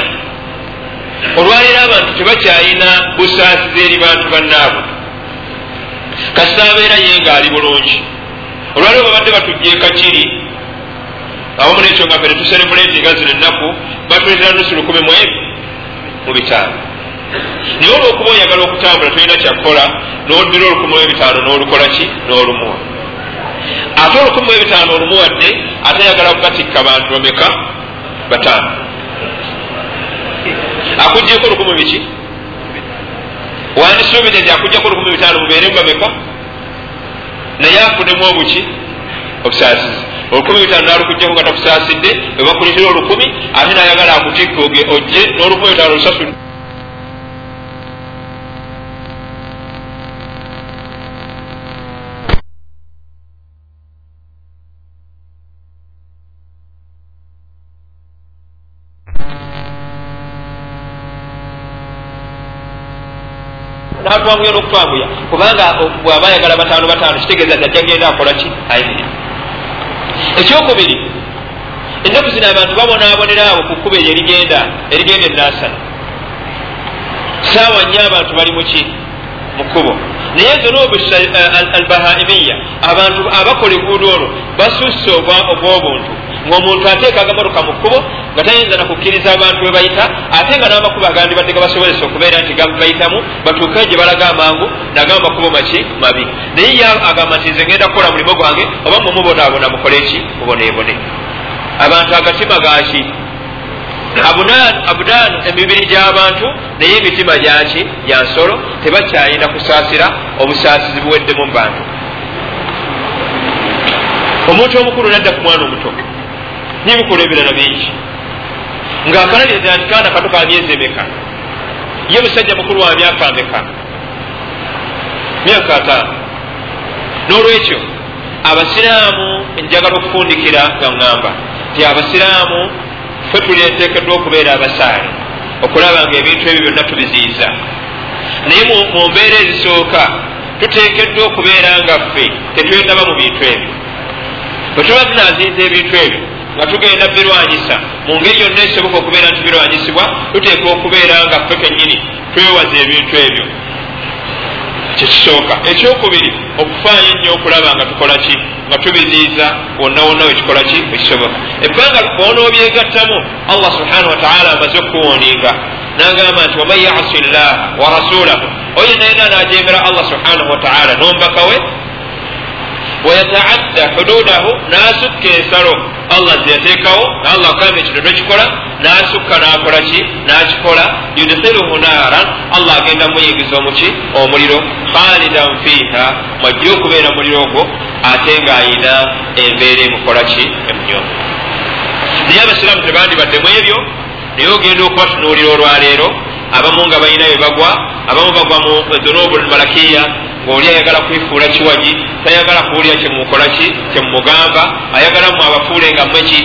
olwaleero abantu tebakyalina busaasizi eri bantu bannaabo kasaabeera ye ngaali bulungi. Olwaleero babadde batujjeeka kiri awamu nekyo nga fene tuserebuleti nga zino ennaku batuletera nusu lukumi mu ebi mu bitaano naye olwokuba oyagala okutambula tolina kyakukola noddira olukumi mu ebitaano n'olukola ki? N'olumuwa. Ate olukumi mu ebitaano olumuwadde ate ayagala kugatikka bantu bameka? Bataano akugjeko olukumi biki? Wandisuubire nti akugjako olukumi bitaano mubeere mubameka naye afunemu obuki obusaasizi olukumi bitaano nalukujjako nga takusaasidde webakuletera olukumi ate nayagala akutikka ojje n'olukumi bitaano lusasule natwanguya n'okutwanguya kubanga bwaba ayagala bataano bataano kitegeeza nti ajja genda akola ki? Ayimirira ekyokubiri ennaku zino abantu babonaabonera awo ku kkuba eryo erigenda erigenda enaasana saawa nnyo abantu bali muki mu kkubo. Naye zunubu albahaimiya abantu abakola eguudo olwo basusse obwobuntu. Ngaomuntu ateeka agamotoka mu kkubo nga tayinza nakukkiriza abantu we bayita ate nga n'amakubo agandi badde gabasobozesa okubeera nti bayitamu batuukeyo gye balaga amangu nagamba makubo maki mabi. Naye ye agamba nti nze ngenda kukola mulimu gwange oba mumubonaabona mukole ki? Muboneebone. Abantu agatima gaki abudaanu emibiri gy'abantu naye emitima gyaki gya nsolo tebakyayina kusaasira obusaasizi buweddemu mu bantu. Omuntu omukulu nadda ku mwana omuto. Nibikola ebirala bingi ngaakalaliza nti kaana kato ka myezi emeka? Ye musajja mukulu wa myaka ameka myaka ataano. N'olwekyo abasiraamu njagala okufundikira nga ŋŋamba nti abasiraamu fe tulieteekeddwa okubeera abasaale okulaba nga ebintu ebyo byonna tubiziiza naye mu mbeera ezisooka tuteekeddwa okubeera nga ffe tetwendaba mu bintu ebyo. Bwe tuba tunaziiza ebintu ebyo nga tugenda birwanyisa. Mu ngeri yonna esoboka okubeera nti birwanyisibwa tuteekwa okubeera nga ffe kennyini twewaza ebintu ebyo. Kyekisooka ekyokubiri okufaayo ennyo okulaba nga tukola ki? Nga tubiziiza wonna wonna wekikola ki? Wekisoboka ebbanga onoobyegattamu allah subhanahu wataala amaze okukuwoninga. Nagamba nti waman yasi llaha wa rasulahu oyo nayena najemera allah subhanahu wataala nombaka we wayataadda hududahu nasukka ensalo allah zeyateekawo allah agamba ekino tokikola nasukka nakola ki nakikola yudkhiluhu naaran allah agenda muyingiza omuki omuliro khalidan fiiha mwajja okubeera muliro ogwo ate ngaayina embeera emukola ki emunyomo naye abasiraamu tebandibaddemu ebyo naye ogenda okubatunuulira olwaleero abamu nga balina bye bagwa abamu bagwa mu dhunubu lmalakiya ngaoli ayagala kwifuula kiwagi tayagala kuwulira kyemumukolaki kyemumugamba ayagala mu abafuule nga mweki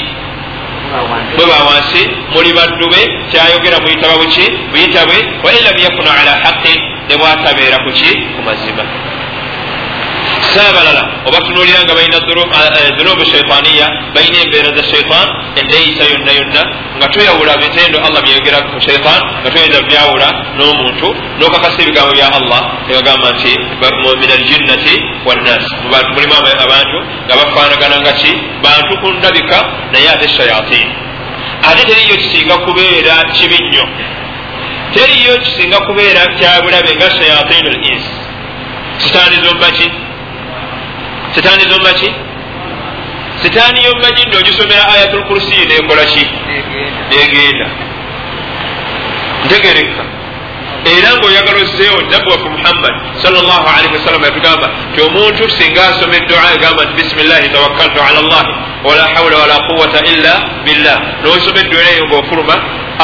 bwe bawansi muli baddube kyayogera muyitaba buki? Buyitabwe wain lam yakunu ala haqi ne bwatabeera kuki ku mazima saabalala obatunulira nga balina dunubu shaitaniya balina embeera za shaitan eneyisa yonna yonna nga tweyawula bitendo allah byeyogera ku shaitan nga tuyinza byawula n'omuntu n'okakasa ebigambo bya allah nebagamba nti min aljinnati wannas mulimu abantu nga bafaanagana nga ki bantu ku ndabika naye ate shayatin ate teriyo kisinga kubeera kibi nnyo teriyo kisinga kubeera kyabulabe nga shayatin al ins sitaani zombaki sitaani zomaki sitaani yomaki nti ogisomera ayatul kursiyi nekola ki? Negenda ntegereka era ngaoyagala ozizeewo nabbi waffe muhammad salllahalihi wasallama yatugamba ti omuntu singa asoma eddua egamba nti bisimillahi tawakkaltu ala llahi wala hawula wala quwata illa billah. Nosoma eddua eyo ngaofuluma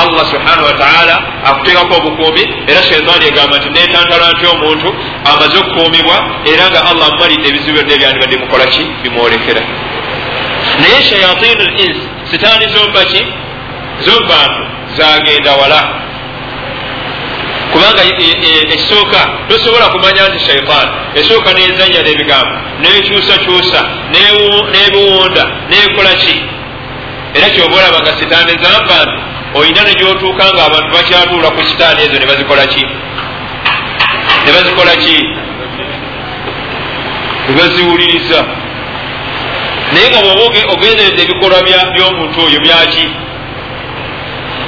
allah subhanahu wataala akuteekako obukuumi era shaitaani egamba nti netantala nti omuntu amaze okukuumibwa era nga allah amumalidde ebizibu byonna ebyandibadde mukola ki? Bimwolekera. Naye shayatinu l ins sitaani zombaki zobantu zagenda wala kubanga ekisooka tosobola kumanya nti shaitan esooka nezanya n'ebigambo nekyusakyusa nebiwunda nekola ki? Era kyoba olaba nga sitaani zamba nti olina negyotuuka nga abantu bakyatuula ku sitaani ezo nebazikola ki? Nebazikola ki? Nebaziwuliriza naye nga bwoba ogendereza ebikolwa by'omuntu oyo byaki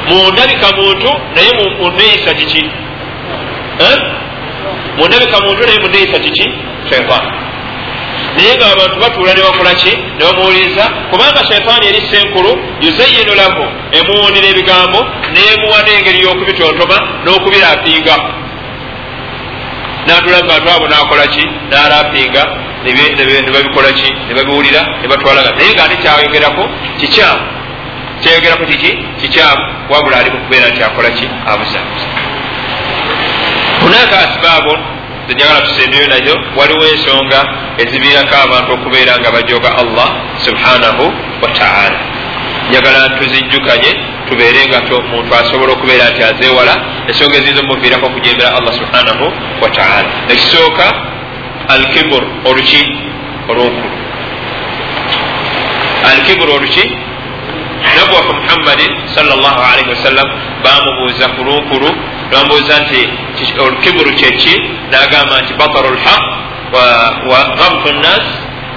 mundabika muntu naye muneyisa kiki mundabika muntu naye muneyisa kiki? Shaitan naye nga abantu batuula nebakola ki? Nebamuwuliriza kubanga shaitaani eri senkulu yuzayinu lahu emuwundira ebigambo nemuwa n'engeri y'okubitontoma n'okubirapinga. Natula nga bantu abo nakola ki? Narapinga nebabikola ki? Nebabiwulira nebatwalaga naye nga ate kyayogerako kikyamu. Kyayogerako kiki? Kikyamu. Wabula ali mukubeera nti akola ki? Abuzabuza hunaka asibabun zenjagala tusembeyo nazo waliwo ensonga eziviirako abantu okubeera nga bajoga allah subhanahu wataala njagala tuzijjukanye tubeere nga muntu asobola okubeera nti azeewala ensonga eziyinza omuviirako okujembera allah subhanahu wataala ekisooka alkibur oluki olwokulu. Alkibur oluki nabuwafu muhammadin salllahalihi wasallam bamubuuza ku lunkulu bamubuuza nti olukiburu kyeki nagamba nti bataru lhaq wa gamtu nnas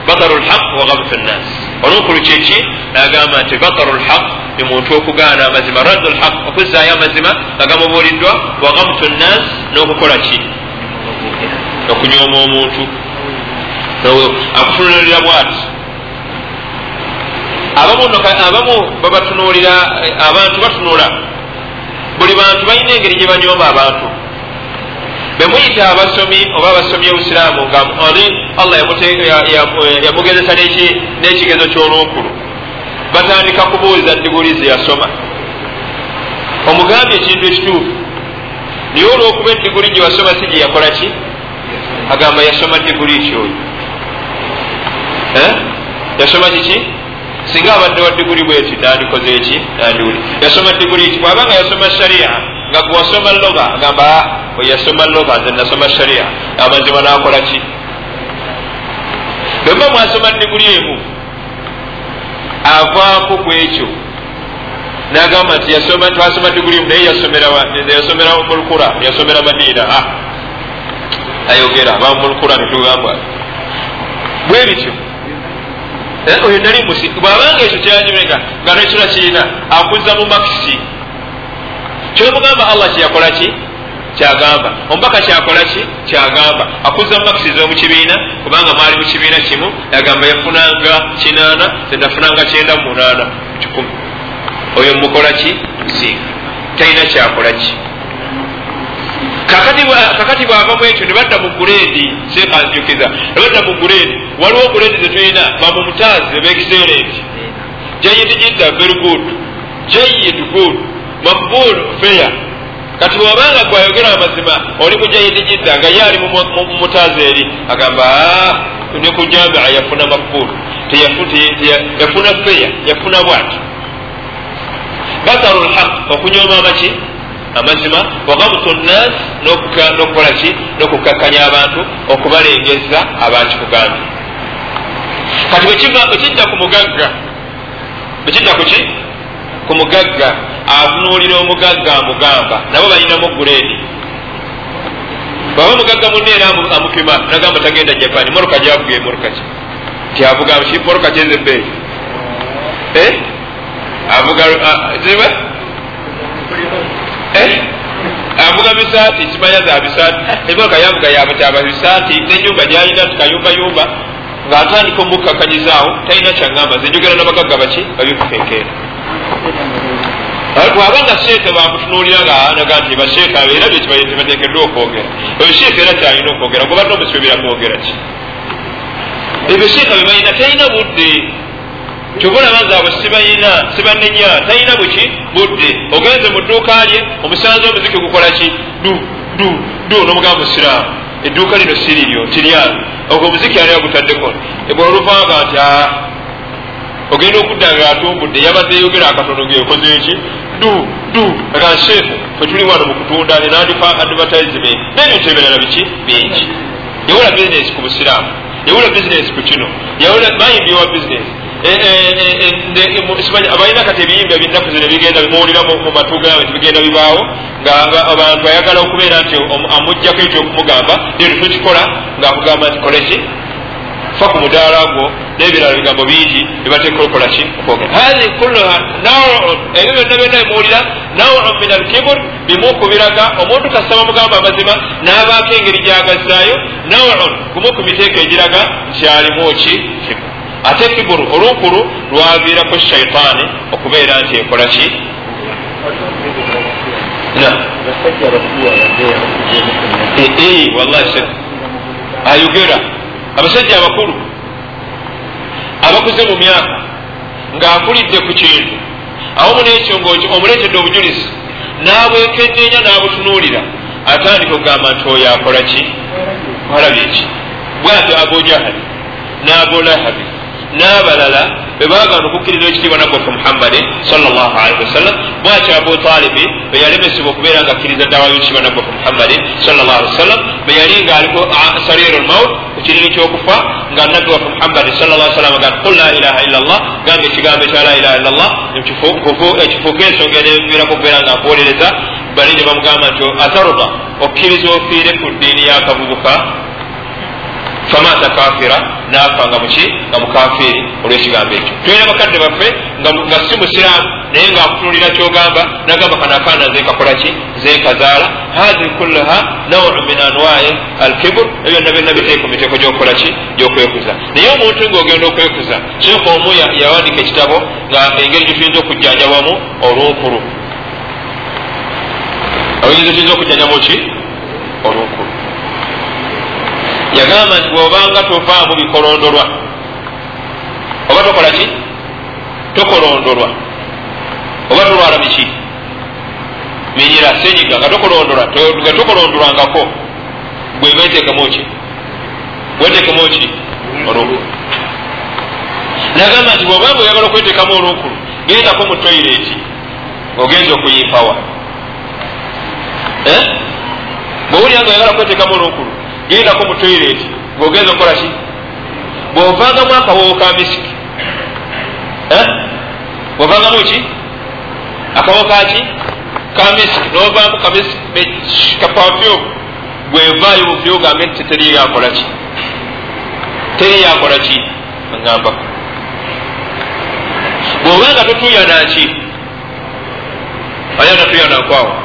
bataru lhaq wa gamtu nnas olunkulu kyeki nagamba nti bataru lhaq ni muntu okugaana amazima raddu lhaq okuzaayo amazima nga gamubuuliddwa wa gamtu nnas n'okukola ki okunyooma omuntu akutunulira bwati. Abamu babatunuulira abantu batunula buli bantu balina engeri gye banyooma abantu. Bemuyita abasomi oba abasomi obusiraamu nga oli allah yamugezesa n'ekigezo ky'olunkulu. Batandika kubuuza diguli ze yasoma? Omugambye ekintu ekituufu. Naye olwokuba ediguli gye wasoma si gye yakola ki? Agamba yasoma diguli kyoyo yasoma kiki singa abadde wa diguli bweti nandikoze eki? Nandiwuli yasoma diguli ki? Bwabanga yasoma sharia nga gwasoma loga agamba yasoma loga nze nasoma sharia. Amazima nakola ki? Bwemba mwasoma diguli emu avaako ku ekyo. Nagamba nti yasoma twasoma diguli emu naye yasomera mulukura yasomera madiina ayogera bamulukura netugamba bwe bityo oyo nali musi bwabanga ekyo kyanyumeka nga nekira kirina akuza mu makisi kyomugamba allah kyeyakola ki kyagamba omubaka kyakola ki kyagamba akuza mu makisi z'omukibiina kubanga mwali mu kibiina kimu yagamba yafunanga kinaana zenafunanga kyenda mu munaana kikumi oyo mukola ki musinga talina kyakola ki kakati bwava mu ekyo nebadda mu guleedi sekanjukiza nebadda mu guleedi waliwo guleedi zetulina bamumutazi ebeexcellent jayid jidda very good. Jayid good. Maqbul fair. Kati bwabanga gwayogera amazima oli mu jayid jidda nga ye ali mumutazi eri agamba ne ku jamia yafuna maqbul yafuna fair yafuna bwati basaru lhaq okunyoma amaki amazima wagamutu nnas nokukola ki? Nokukakkanya abantu okubalengeza abakikugambye kati bwekidda ku mugagga bwekidda kuki ku mugagga atunuulira omugagga amugamba. Nabo balinamu guleedi baba omugagga munneera amupima nagamba tagenda japani moruka gyavuga emoruka ki? Nti avuga moruka kyezebbeeyi avuga ziba avuga bisaati kimanya za bisaati. Emotoka yavuga yabutyaba bisaati nenyumba gyalina tukayumbayumba. Ngaatandika omukakanyizaawo talina kyaŋamba zenjogera nabagagga baki babikukenkeera bwaba nga sheeka bakutunuulira nga naga nti basheeka era byekibateekeddwa okwogera. Oyo sheeka era kyalina okwogera gobadde omusibira kwogera ki? Ebyo sheeka bebalina talina budde kyobulaba nze abo sibalina sibanenya talina buki budde. Ogenze mu dduuka lye omusanze omuziki gukola ki? Du du du nomugamba musiraamu edduuka lino siriryo tiryange ogwo omuziki ali agutaddeko bwe oluvanga nti ogenda okudda nga atumbudde yabadde yogera akatono gekozeki du du. Akanseefu fetuli wano mukutunda nenandifa advertisement. Nebintu ebirala biki? Bingi. Yawula bizinesi ku busiraamu. Yawula bizinesi ku kino. Yawula mayimbi wa bizinesi abalina kati ebiyimba binaku zino bigenda bimuwulira mu matu gabe tibigenda bibaawo nga abantu ayagala okubeera nti amugjako ekyokumugamba leero tukikola ngaakugamba nti koleki fa ku mudaala gwo nebirala bigambo bingi bibateeka okukolaki okwogera. Hahi kulluha naun ebyo byonna byonna bimuwulira naun min alkibur bimu kubiraga omuntu kasaba mugamba amazima n'abaako engeri gyagazaayo naun gumu ku miteeko egiraga nti alimu ki? Kibur ate kiburu olunkulu lwaviirako shaitaani okubeera nti ekola ki? Wallahi ayogera abasajja abakulu abakuze mu myaka ng'akulidde ku kintu awamu n'ekyo omuleetedde obujulizi n'abwekenneenya n'abutunuulira atandika okugamba nti oyo akola ki? Alabye ki? Bwatyo abojahali n'abolahabi n'abalala bwebagana okukkiriza ekitiibwa nabbaffe muhammadin salllahalihi wasallam bwatyo abu talibi bwe yalemesebwa okubeera nga akkiriza ddawayo ekitiibwa nabbaffe muhammadin salllahalihi wasallam bwe yali ngaaliko sariru lmaut ku kiriri kyokufa nga nabbi waffe muhammadin sallah sallam ga qul la ilaha illa llah gamba ekigambo ekya la ilaha illa llah ekifuuka ensonga eneviirako okubeera nga akuwolereza bali ne bamugamba nti ataruda okkiriza ofiire ku ddiini yakavubuka famata kafira nafa nga muki nga mukafiri olwekigambo ekyo tulina bakadde baffe nga si musiraamu naye ngaakutunulira kyogamba nagamba kanakaana zekakolaki zekazaala hahi kullaha nauu min anwai alkibur ebyonna byonna biteeka ku miteeko gyokukolaki gyokwekuza naye omuntu ngaogenda okwekuza sheekh omu yawandika ekitabo nga engeri gyetuyinza okujjanjabamu olunkulu oyinza tuyinza okujjanjabamu ki olunkulu yagamba nti bwobanga tovaamu bikolondolwa oba tokola ki? Tokolondolwa. Oba tolwala biki? Minyira senyiga nga tokolondolwa nga tokolondolwangako gwe wetekemu ki? Wetekemu ki? Olunkulu nagamba nti bwobanga oyagala okwetekamu olunkulu gendako mu toyireti ogenza okuyimpawa. Bwowulira nga oyagala kwetekamu olunkulu gendako mu toyireti ngaogenza okukola ki? Bwovangamu akawowo ka misiki bwovangamu ki? Akawowo kaki ka misiki novamu kapafyo gwevaayo buvyo ogambe nti teriyo akola ki? Teriyo akola ki? Agambako bwobanga totuyanaki ayana tuyanankwawo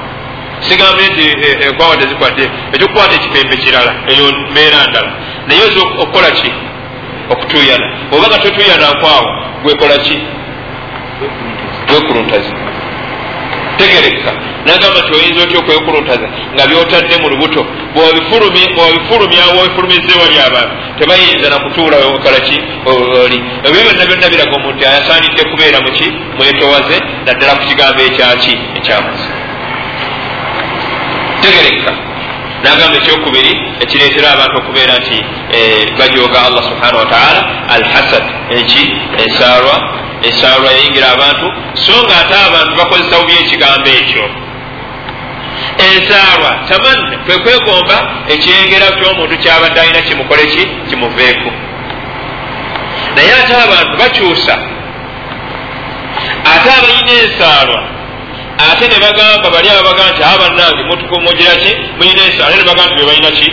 sigambe nti enkwawa tezikwate ekyokukwata ekipembe kirala eyo mbeera ndala. Naye oza okukola ki? Okutuyana. Obanga totuyana nkwawo gwekola ki? Wekuluntaza tegerekka nagamba nti oyinza otya okwekuluntaza? Nga byotadde mu lubuto. Bwebifulumyawo bifulumize wali abantu tebayinza nakutuula kolaki oli. Ebyo byonna byonna biraga omuntu ayasaanidde kubeera muki mwetowaze naddala ku kigambo ekyaki ekyamazi tegerekka nagamba ekyokubiri ekireetera abantu okubeera nti bajooga allah subhanahu wataala al hasad eki ensaalwa ensaalwa yayingira abantu so nga ate abantu bakozesa bubi ekigambo ekyo. Ensaalwa tamanne kwe kwegomba ekyengera kyomuntu kyabadde alina kimukole ki? Kimuveeku. Naye ate abantu bakyusa ate abalina ensaalwa ate ne bagamba bali abagamba nti abannange mugira ki? Mulina ensaalwa ne bagamba nti bebalina ki?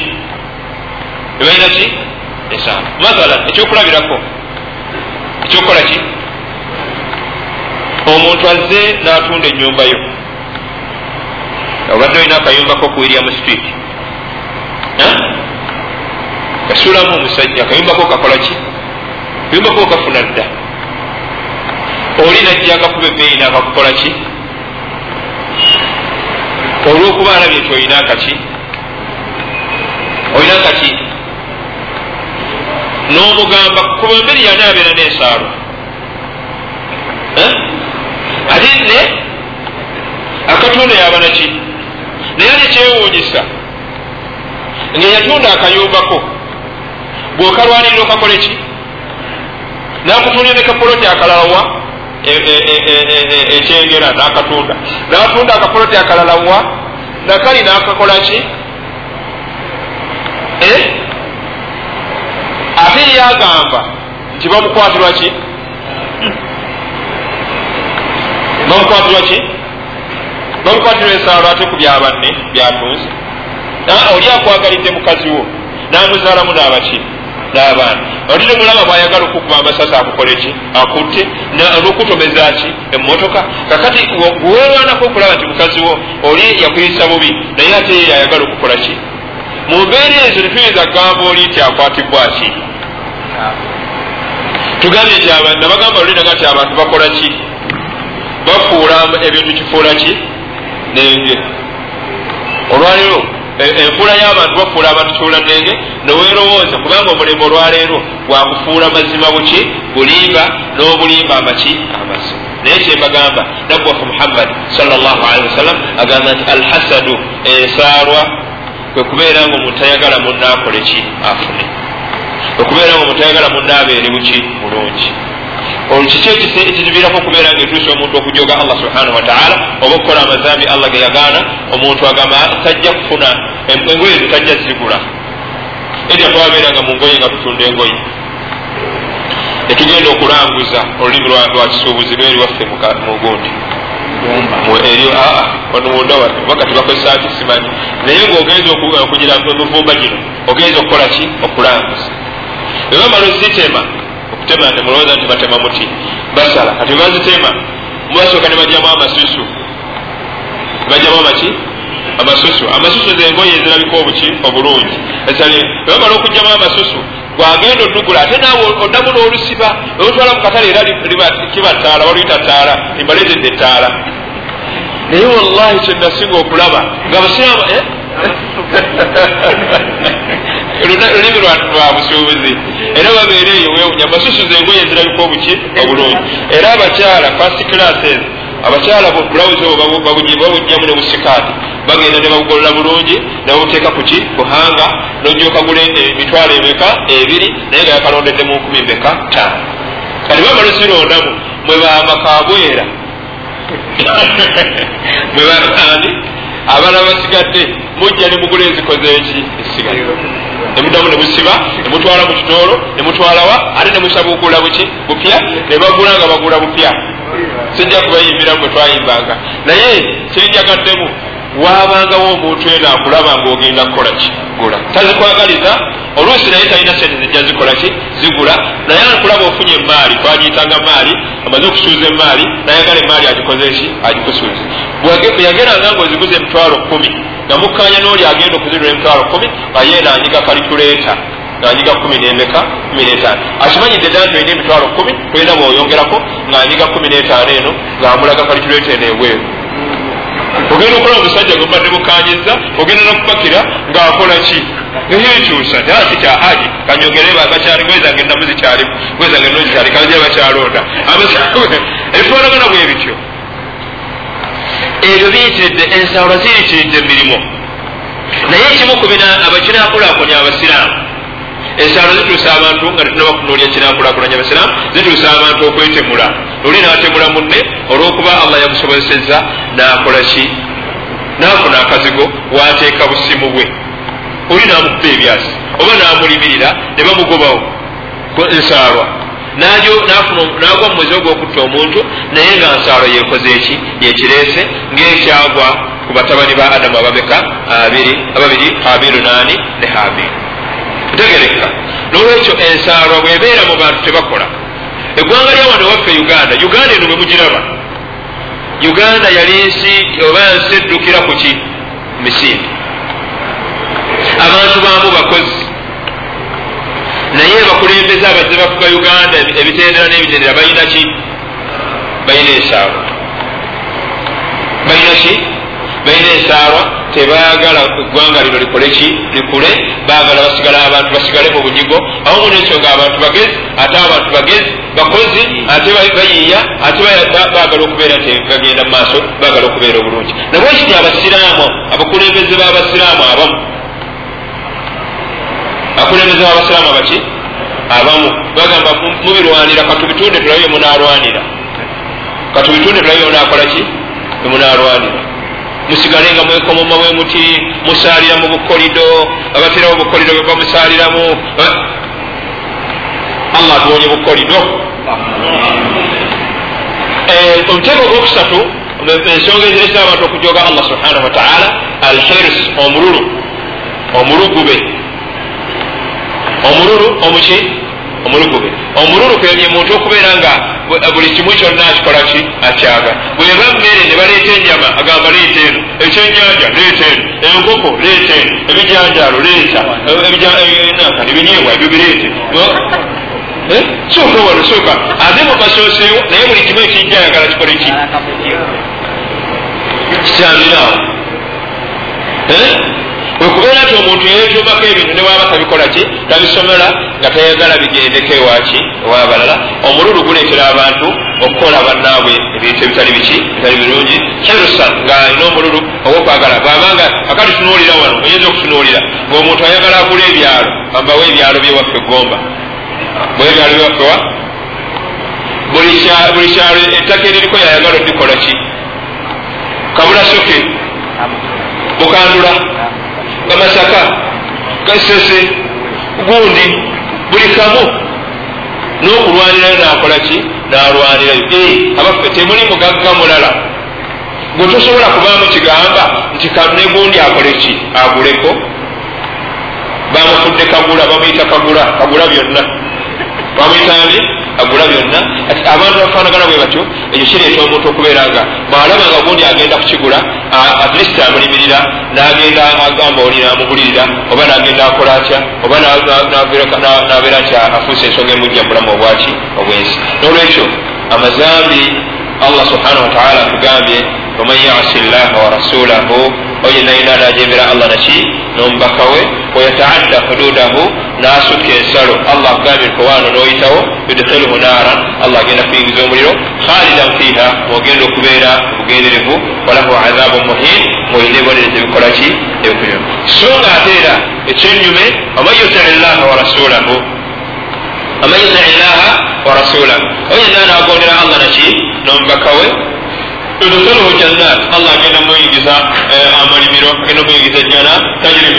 Bebalina ki? Ensaalwa mathala ekyokulabirako ekyokukola ki? Omuntu azze n'atunda enyumba yo. Obadde olina akayumbako ku william street. Kasuulamu omusajja akayumbako kakola ki? Kayumbako kafuna dda. Oli najja akakuba ebbeeyi naakakukola ki olwokuba alabye nti olina akaki olina akaki n'omugamba kuba mberi yani abeera n'ensaalo ate ne akatunda yaba naki naye ali kyewuunyisa nga yatunda akayumbako bw'okalwanirira okakole ki nakutundira nekapoloti akalalawa ekyengera nakatunda natunda akapoloti akalalawa nakali nakakolaki ate yagamba nti bamukwatirwa ki? Bamukwatirwa ki? Bamukwatirwa ensaalo ate ku byabanne byatunze oli akwagalidde mukazi wo namuzaalamu n'abaki n'abaana. Olire mulaba bwayagala okukuba amasasi akukoleki akutte? Nokutomeza ki? Emmotoka? Kakati weerwanako okulaba nti mukazi wo oli yakuyisa bubi naye ate ye yayagala okukola ki? Mu mbeera ezo netuyinza kugamba oli nti akwatibwa ki? Tugambye nti nabagamba olinaga nti abantu bakola ki? Bafuula ebintu kifuula ki? Nenge olwaleero enfuula y'abantu bafuula abantu kiwula nenge neweerowooza kubanga omulembe olwaleero gwakufuula mazima buki bulimba n'obulimba amaki amazima naye kyembagamba nabbi waffe muhammadi salllahalihi wasallam agamba nti alhasadu ensaalwa kwe kubeera nga omuntu ayagala munaakole ki? Afune. Okubeera nga omuntu ayagala munaabeere buki mulungi kiki ekiziviirako okubeera nga etuusa omuntu okujoga allah subhanahu wataala oba okukola amazambi allah ge yagaana omuntu agamba tajja kufuna engoye zitajja zigula. Erya twabeeranga mu ngoye nga tutunda engoye. Netugenda okulanguza olulimi lwa kisuubuzi lweri waffe mugundi eryo onumunda wakati bakozesa ki simanyi. Naye ngaogenza okugira emivumba gino ogenza okukola ki? Okulanguza. Ebamala ozitema okutema temulowooza nti batema muti. Basala kati bazitema mubasooka ne bajjamu amasusu bajjamu amaki amasusu amasusu zengoye ezirabika obuki obulungi ebamala okugjamu amasusu gwagenda odugula ate naawe oddamu n'olusiba olutwala mu katale era kiba ttaala waluyita ttaala imbalezedde ettaala naye wallahi kyenasinga okulaba nga lulimi lwa busuubuzi era babeere eyo wewunya masusu zengoye ezirabika obuki obulungi. Era abakyala fast classes abakyala bulawuzi obwo babujjamu ne busikaati. Bagenda ne babugolola bulungi ne babuteeka kuki kuhanga nojooka gula emitwalo emeka ebiri naye nga yakalondedde mu nkumi meka taano kati bamala sirondamu mwe bamakabwera mwe baani abalala basigadde mujja ne mugula ezikoze eki? Esigadde nemuddamu nemusiba nemutwala mu kitoolo nemutwalawa ate nemusabugula buki bupya? Ne bagula nga bagula bupya. Sijja kubayimbiramu bwe twayimbanga naye kyenjagaddemu wabangawo omuntu eno akulaba ngaogenda kukola ki? Gula. Tazikwagaliza oluusi naye talina sente zijja zikola ki? Zigula. Naye akulaba ofunye emaali twagiyitanga maali amaze okusuuza emaali nayagala emaali agikoze ki? Agikusuuza yageranga ngaoziguza emitwalo kumi namukanya n'oli agenda okuzinula emitwalo kumi aye nanyiga kalikuleeta nanyiga kumi nemeka kumi netaano. Akimanyidde dda nti olina emitwalo kumi tolina bwoyongerako ngaanyiga kumi netaano eno ngaamulaga kalikuleeta eno ebweru ogenda okulaba omusajja gwebadde bukanyiza ogenda nokupakira ngaakola ki? Eyekyusa ati kyahaji kanyogere bakyali gwezange enamu zikyalimu gwezange no zikyali kanjira bakyalonda. Ebitwalagana bwe bityo. Ebyo biyitiridde ensaalwa ziyitiridde emirimu. Naye ekimu ku kinakulakulanya abasiraamu ensaalo zituusa abantu nga tetunabakunoolya kinakulakulanya abasiraamu zituusa abantu okwetemula. Oli natemula munne olwokuba allah yamusobozeseza nakola ki? Nafuna akazigo wateeka busimu bwe. Oli namukuba ebyasi oba namulimirira ne bamugobawo ensaalwa. Nagwa mumwezi ogwokutta omuntu naye nga nsaalo yekoze eki? Yekireese ngaekyagwa ku batabani ba adamu ababeka ababiri habiru nani ne habiru ntegereka nolwekyo ensaalwa bwebeera mu bantu tebakola. Eggwanga lyawano waffe uganda uganda eno bwe mugiraba. Uganda yali nsi oba nsi eddukira ku ki? Misinde. Abantu bamu bakozi. Naye bakulembeze abazze bafuga uganda ebitendera n'ebitendera balina ki? Balina ensaalwa. Balina ki balina ensaalwa tebayagala eggwanga lino likole ki? Likule. Bagala basigala abantu basigale mu bunyigo. Awamu nensonga abantu bagezi ate abantu bagezi bakozi ate bayiiya ate bagala okubeera nti bagenda mu maaso bagala okubeera obulungi. Nabwe kiti abasiraamu abakulembeze b'abasiraamu abamu abakulembeze b'abasiraamu abaki? Abamu. Bagamba mubirwanira katubitunde tulabe munalwanira katubitunde tulabe munakolaki emunalwanira musigalenga mwekomoma bwe muti musalira mu bukolido abaterawo bukolido bamusaliramu allah atuwonye bukolido. Eh, omuteeko ogwokusatu ensonga eziresa abantu okujoga allah subhanahu wataala alhirs omululu. Omulugube. Omululu omuki omulugube omululu kwebye muntu okubeera nga buli kimu kyonna akikolaki akyaga. Bweba mmere ne baleeta enyama agamba leeta eno. Ekyenyanja leeta eno. Enkoko leeta eno. Ebijanjalo leeta. Ebinyeebwa ebyo bireete. Eh? sooka wano sooka. Ate mubasooseewo naye buli kimu ekijja ayagala kikole ki? Kikyamirawo wekubeera nti omuntu yeetuumako ebintu newaba tabikolaki tabisomera nga tayagala bigendeko ewaki ewabalala omululu guleetera abantu okukola bannaabwe ebintu ebitali biki bitali birungi. Hirusan nga alina omululu ogwokwagala bwabanga akati tunuulira wano oyinza okutunuulira ngaomuntu ayagala agula ebyalo ambawo ebyalo byewaffe gomba bwebyalo byewaffewa buli kyalo ettaka eririko yayagala odikolaki kabulasoke bukandula kamasaka kasese gundi buli kamu. N'okulwanirayo nakolaki nalwanirayo eh, abaffe temuli mugagga mulala. Gwe tosobola kubaamu kigamba nti negundi akoleki aguleko. Bamufudde kagula bamuyita kagula kagula byonna. Bamuyitani agula byonna ati abantu bafaanagana bwe batyo ekyo kireeta omuntu okubeera nga bwalaba nga gundi agenda kukigula atlist amulimirira nagenda agamba oli namubulirira oba nagenda akola atya oba nabeera nti afuusa ensonga emujja mubulamu obwaki obwensi. Nolwekyo amazambi allah subhanahu wataala atugambye waman yasi llaha warasulahu oyo nayina najembera allah naki nomubaka we wayataadda hududahu nasuka ensalo allah akugambye nkowaano noyitawo yudkhiluhu naran. Allah agenda kuyingiza omuliro khalidan fiha ogenda okubeera bugenderevu walahu azabu muhin ngaolina ebibonereza ebikolaki ebikunyuma so nga ate era ekyenyume waman yutii llaha warasulahu aman yutii llaha warasulahu oyo yenna nagondera allah naki nomubaka we yudkhiluhu jannat allah agenda muyingiza eh, amalimiro agenda muyingiza ejjana tajiri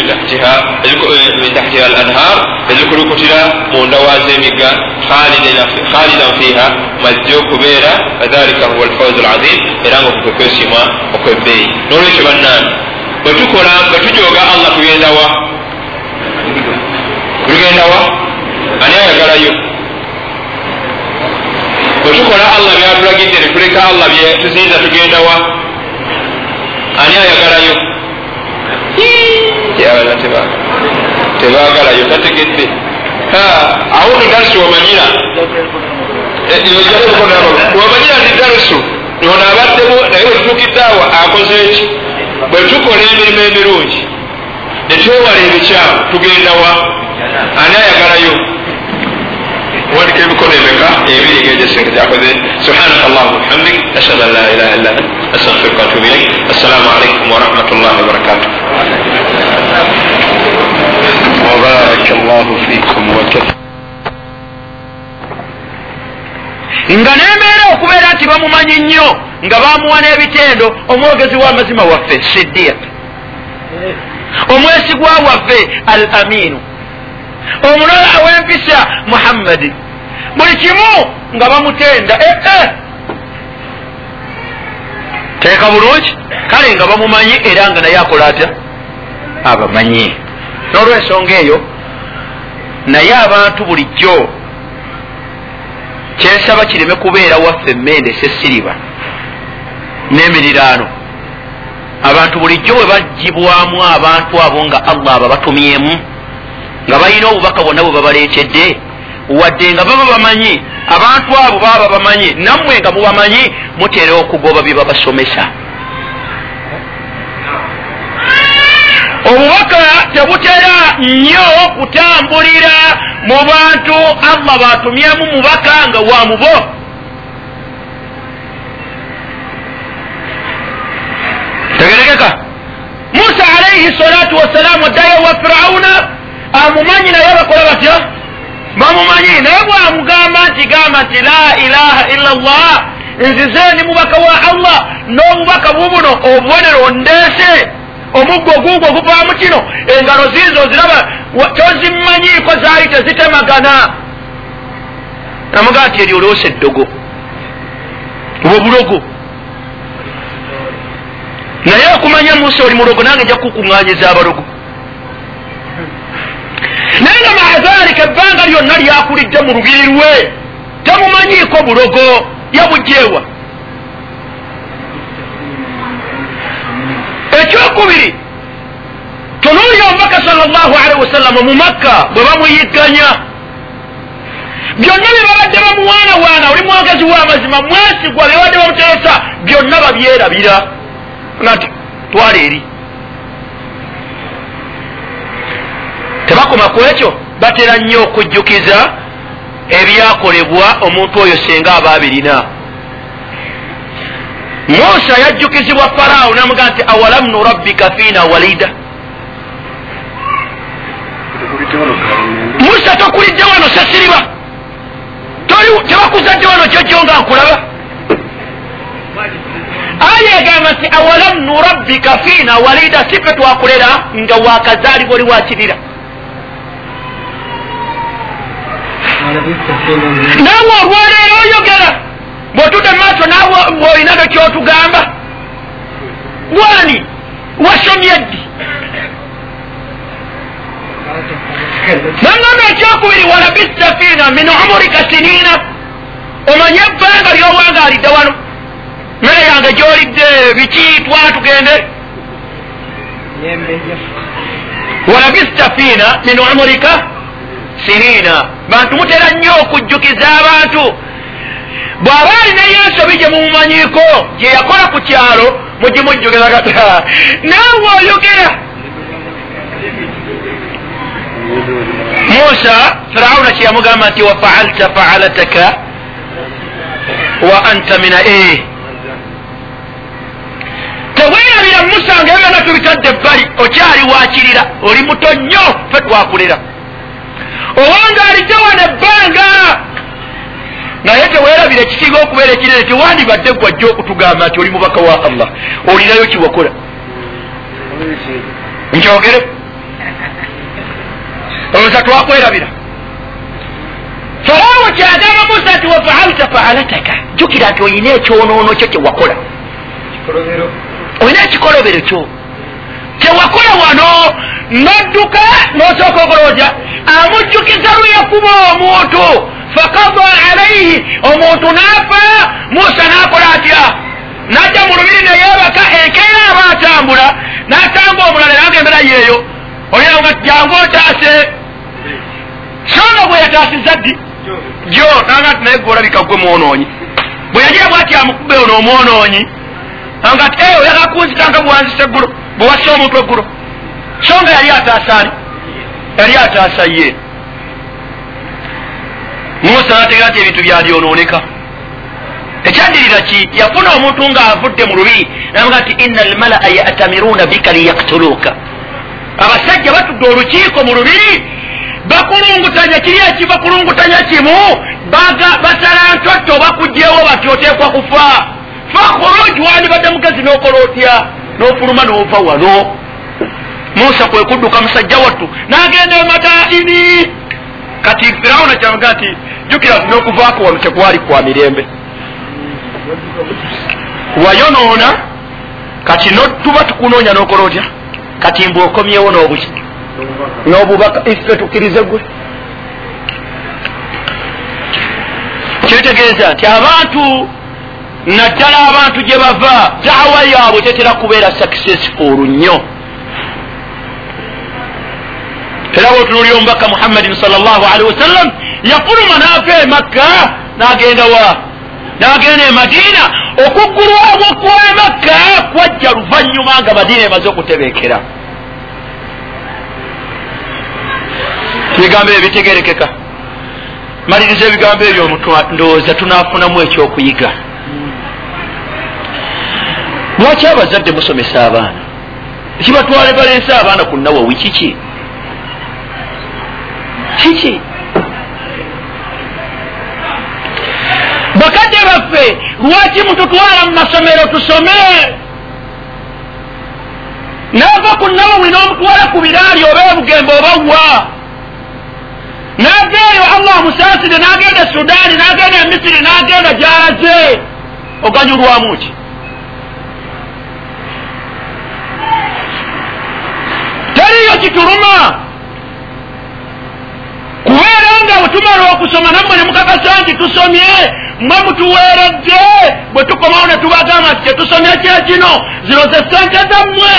min tahtiha al anhar ezikulukutira munda waza emiga khalidan fiha majje okubeera wadhalika huwa alfawzu alazim era nga okukwe kwesimwa okwebbeeyi nolwekyo bannani bwetukola bwetujoga allah tugendawa tugendawa ani ayagalayo bwetukola allah byatulagidde netuleka allah byetusinza tugendawa. Ani ayagalayo tebagalayo tategedde awo nidarusu wamanyira wamanyira ndi darusu ono abaddemu naye wetutukiddeawo akoze eki bwetukola emirimu emirungi netwewala ebikyamu tugendawa. Ani ayagalayo owandiika emikono emeka ebiri ngaegyesinga kyakoze subhanaka allahuma bihamdik. Ashhadu an la ilaha illa ant astaghfiruka watubu ilaik assalamu alaikum warahmatullahi wabarakatuh وبارك الله فيكم وكفى nga nembeera okubeera nti bamumanyi nnyo nga bamuwa n'ebitendo omwogezi w'amazima waffe sidiq omwesigwa waffe al aminu omulala ow'empisa muhammadi. Buli kimu nga bamutenda. Ee eh, eh. teeka bulungi? Kale nga bamumanyi era nga naye akola atya? Abamanyi. N'olwensonga eyo naye abantu bulijjo kyensaba kireme kubeera waffe emmende sesiriba n'emiriraano. Abantu bulijjo bwe bagibwamu abantu abo nga allah aba batumyemu nga balina obubaka bwonna bwe babaleetedde wadde nga baba bamanyi abantu abo baba bamanyi nammwe nga mubamanyi mutera okugoba bye babasomesa. Obubaka tebutera nnyo kutambulira mu bantu. Allah batumyemu mubaka nga wa mubo. Tegerekeka. Musa alaihi salatu wassalamu addayo wa firawuna amumanyi naye bakola batya bamumanyi naye bwamugamba nti gamba nti la ilaha illa llah nzize ni mubaka wa allah n'obubaka bubuno obubonero ndeese omuggo guugwo guvaamu kino engalo ziizo oziraba tozimanyiiko zaali tezitemagana. Namugaa nti eryo olwosa eddogo obulogo. Naye okumanya musa oli mulogo nange nja kukuŋŋanyiza abalogo naye nga maadhalika ebbanga lyonna lyakulidde mu lubiri lwe. Temumanyiiko bulogo yabujeewa ekyokubiri tunuulya omubaka sal llahu alaihi wasallama mu makka bwe bamuyigganya. Byonna bye babadde bamuwaanawaana oli mwogezi w'amazima mwesigwa bye babadde bamuteesa byonna babyerabira. Nga nti twala eri tebakoma ku ekyo batera nnyo okujjukiza ebyakolebwa omuntu oyo senga aba abirina. Musa yajjukizibwa farawo namuga nti awalam nurabbika fiina walida? Musa tokulidde wano sasiriba tebakuzadde wano jjojjo nga nkulaba? Aya egamba nti awalam nurabbika fiina walida sife twakulera nga wakazaalibwa oli wakirira naawe olwaleero oyogera bwotudde maaso naawe bwolina no kyotugamba. Wani wasomye ddi? Nangamba ekyokubiri walabista fiina min umurika siniina. Omanye ebbanga lyowangaalidde wano. Mmere yange gyolidde biki? Twatugende walabista fiina min umurika siniina bantu mutera nnyo okujjukiza abantu. Bw'aba alinayo ensobi gye mumumanyiiko gye yakola ku kyalo mugimujjukiza kati naawe oyogera. Musa firawuna kyeyamugamba nti wafaalta faalataka wa anta mina e. Teweerabira musa nga ebyona tubitadde ebbali okyali wakirira oli muto nnyo fe twakulera owanga alidde wano ebbanga. Naye teweerabira ekisinga okubeera ekinene tewandibadde gwajja okutugamba nti oli mubaka wa allah. Olinayo kiwakola nkyogere. Olowooza twakwerabira farawo kyagamba musa nti wafaalta faalataka. Jjukira nti olina ekyonoono kyo kyewakola olina ekikolobero kyo kyewakola wano nodduka nosooka okolowooza amujjukiza lweyakuba omuntu fakada alaihi omuntu naafa musa nakola atya? Najja mu lubiri neyebaka enkeera aba atambula natamba omulala eranga embeera yeeyo. Oliranga jangu otaase. Songa bwe yataasiza ddi jo nanga ti naye gweolabika gwe mwonoonyi bwe yagira bwati amukube ono omwonoonyi anga ti e oyagala kunzitanga bwanzisa eggulo bwe wassa omuntu eggulo songa yali ataasa ani yali ataasa ye musa nategera ti ebintu byalyonooneka ekyandirira ki? Yafuna omuntu ng'avudde mu lubiri namuga nti ina almalaa yatamiruuna bika liyaktuluuka abasajja batudde olukiiko mu lubiri bakulungutanya kiri ekibakulungutanya kimu basala ntotto bakugjewo bati oteekwa kufa fakhuruj wandibadde mugezi n'okola otya n'ofuluma n'ova wano. Musa kwe kudduka musajja wattu n'agenda emadaini kati firawuna kyamuga nti jukira n'okuvaako wano tekwali kwa mirembe. Wayonoona kati notuba tukunoonya n'okola otya kati mbwe okomyewo n'obuki n'obubaka ife tukkirize gwe kitegeeza nti abantu naddala abantu gye bava. Daawa yaabwe tetera kubeera successful nnyo. Era bwotunulya omubaka muhammadin sal llah alihi wasallam yafuluma naava e makka n'agenda wa? N'agenda e madiina okuggulwabwo kw'e makka kwajja luvanyuma nga madiina emaze okutebeekera. Ebigambo ebyo bitegerekeka. Maliriza ebigambo ebyo ndowooza tunaafunamu ekyokuyiga lwaki abazadde musomesa abaana kibatwale baleese abaana ku nawawi kiki? Kiki? Bakadde baffe lwaki mututwala mu masomero tusome? Naava ku nawawi n'omutwala ku biraali oba ebugembe oba wa? N'ava eyo allah amusaasire n'agenda e sudaani n'agenda e misiri n'agenda gyalaze oganyulwamu ki? Teriyo kituluma. Kubeera nga wetumala okusoma nammwe ne mukakasa nti tusomye mwe mutuweeredde bwe tukomawo ne tubagamba nti tetusomye kyekino zino ze sente zammwe.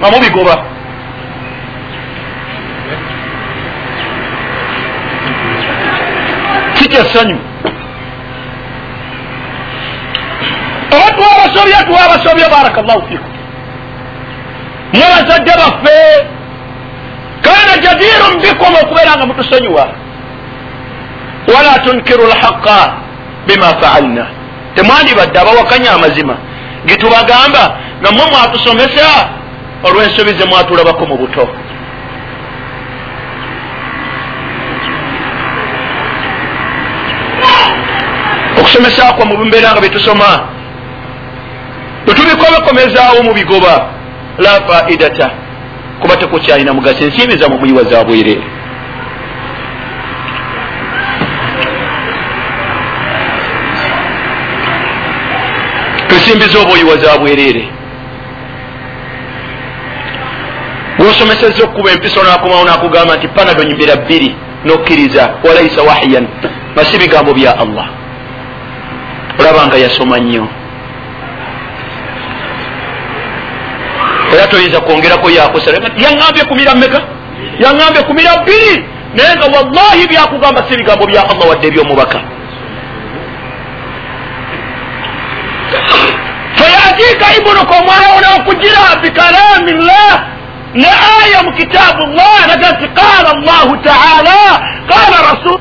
Mamubigoba sikyesanyu oba twabasobye twabasobye barakallahu fikum mwe bazadde baffe. Kana jadirun bikum okubeera nga mutusonyiwa. Wala tunkiru lhaqa bima faalna. Temwandibadde abawakanya amazima. Getubagamba namwe mwatusomesa olw'ensobi ze mwatulabako mu buto. Okusomesa kwa mu mbeera nga betusoma bwetubikobekomezaawo mu bigoba la faidata kuba tekukyalina mugaso ensimbi za mubuyiwa za bwereere tusimbiza obuyiwa za bwereere gwosomeseza okuba empiso nakomawo nakugamba nti panado nyimbira bbiri nokkiriza walaisa wahiyan masi bigambo bya allah. Olaba nga yasoma nnyo era toyinza kwongerako yakusala yaŋambye kumira meka yaŋambye kumira bbiri. Naye nga wallahi byakugamba si bigambo bya allah wadde ebyomubaka. Fayatika ibunuka omwana wona okugira bikalami llah ne aya mu kitabu llah naga nti qala allahu taala qala rasul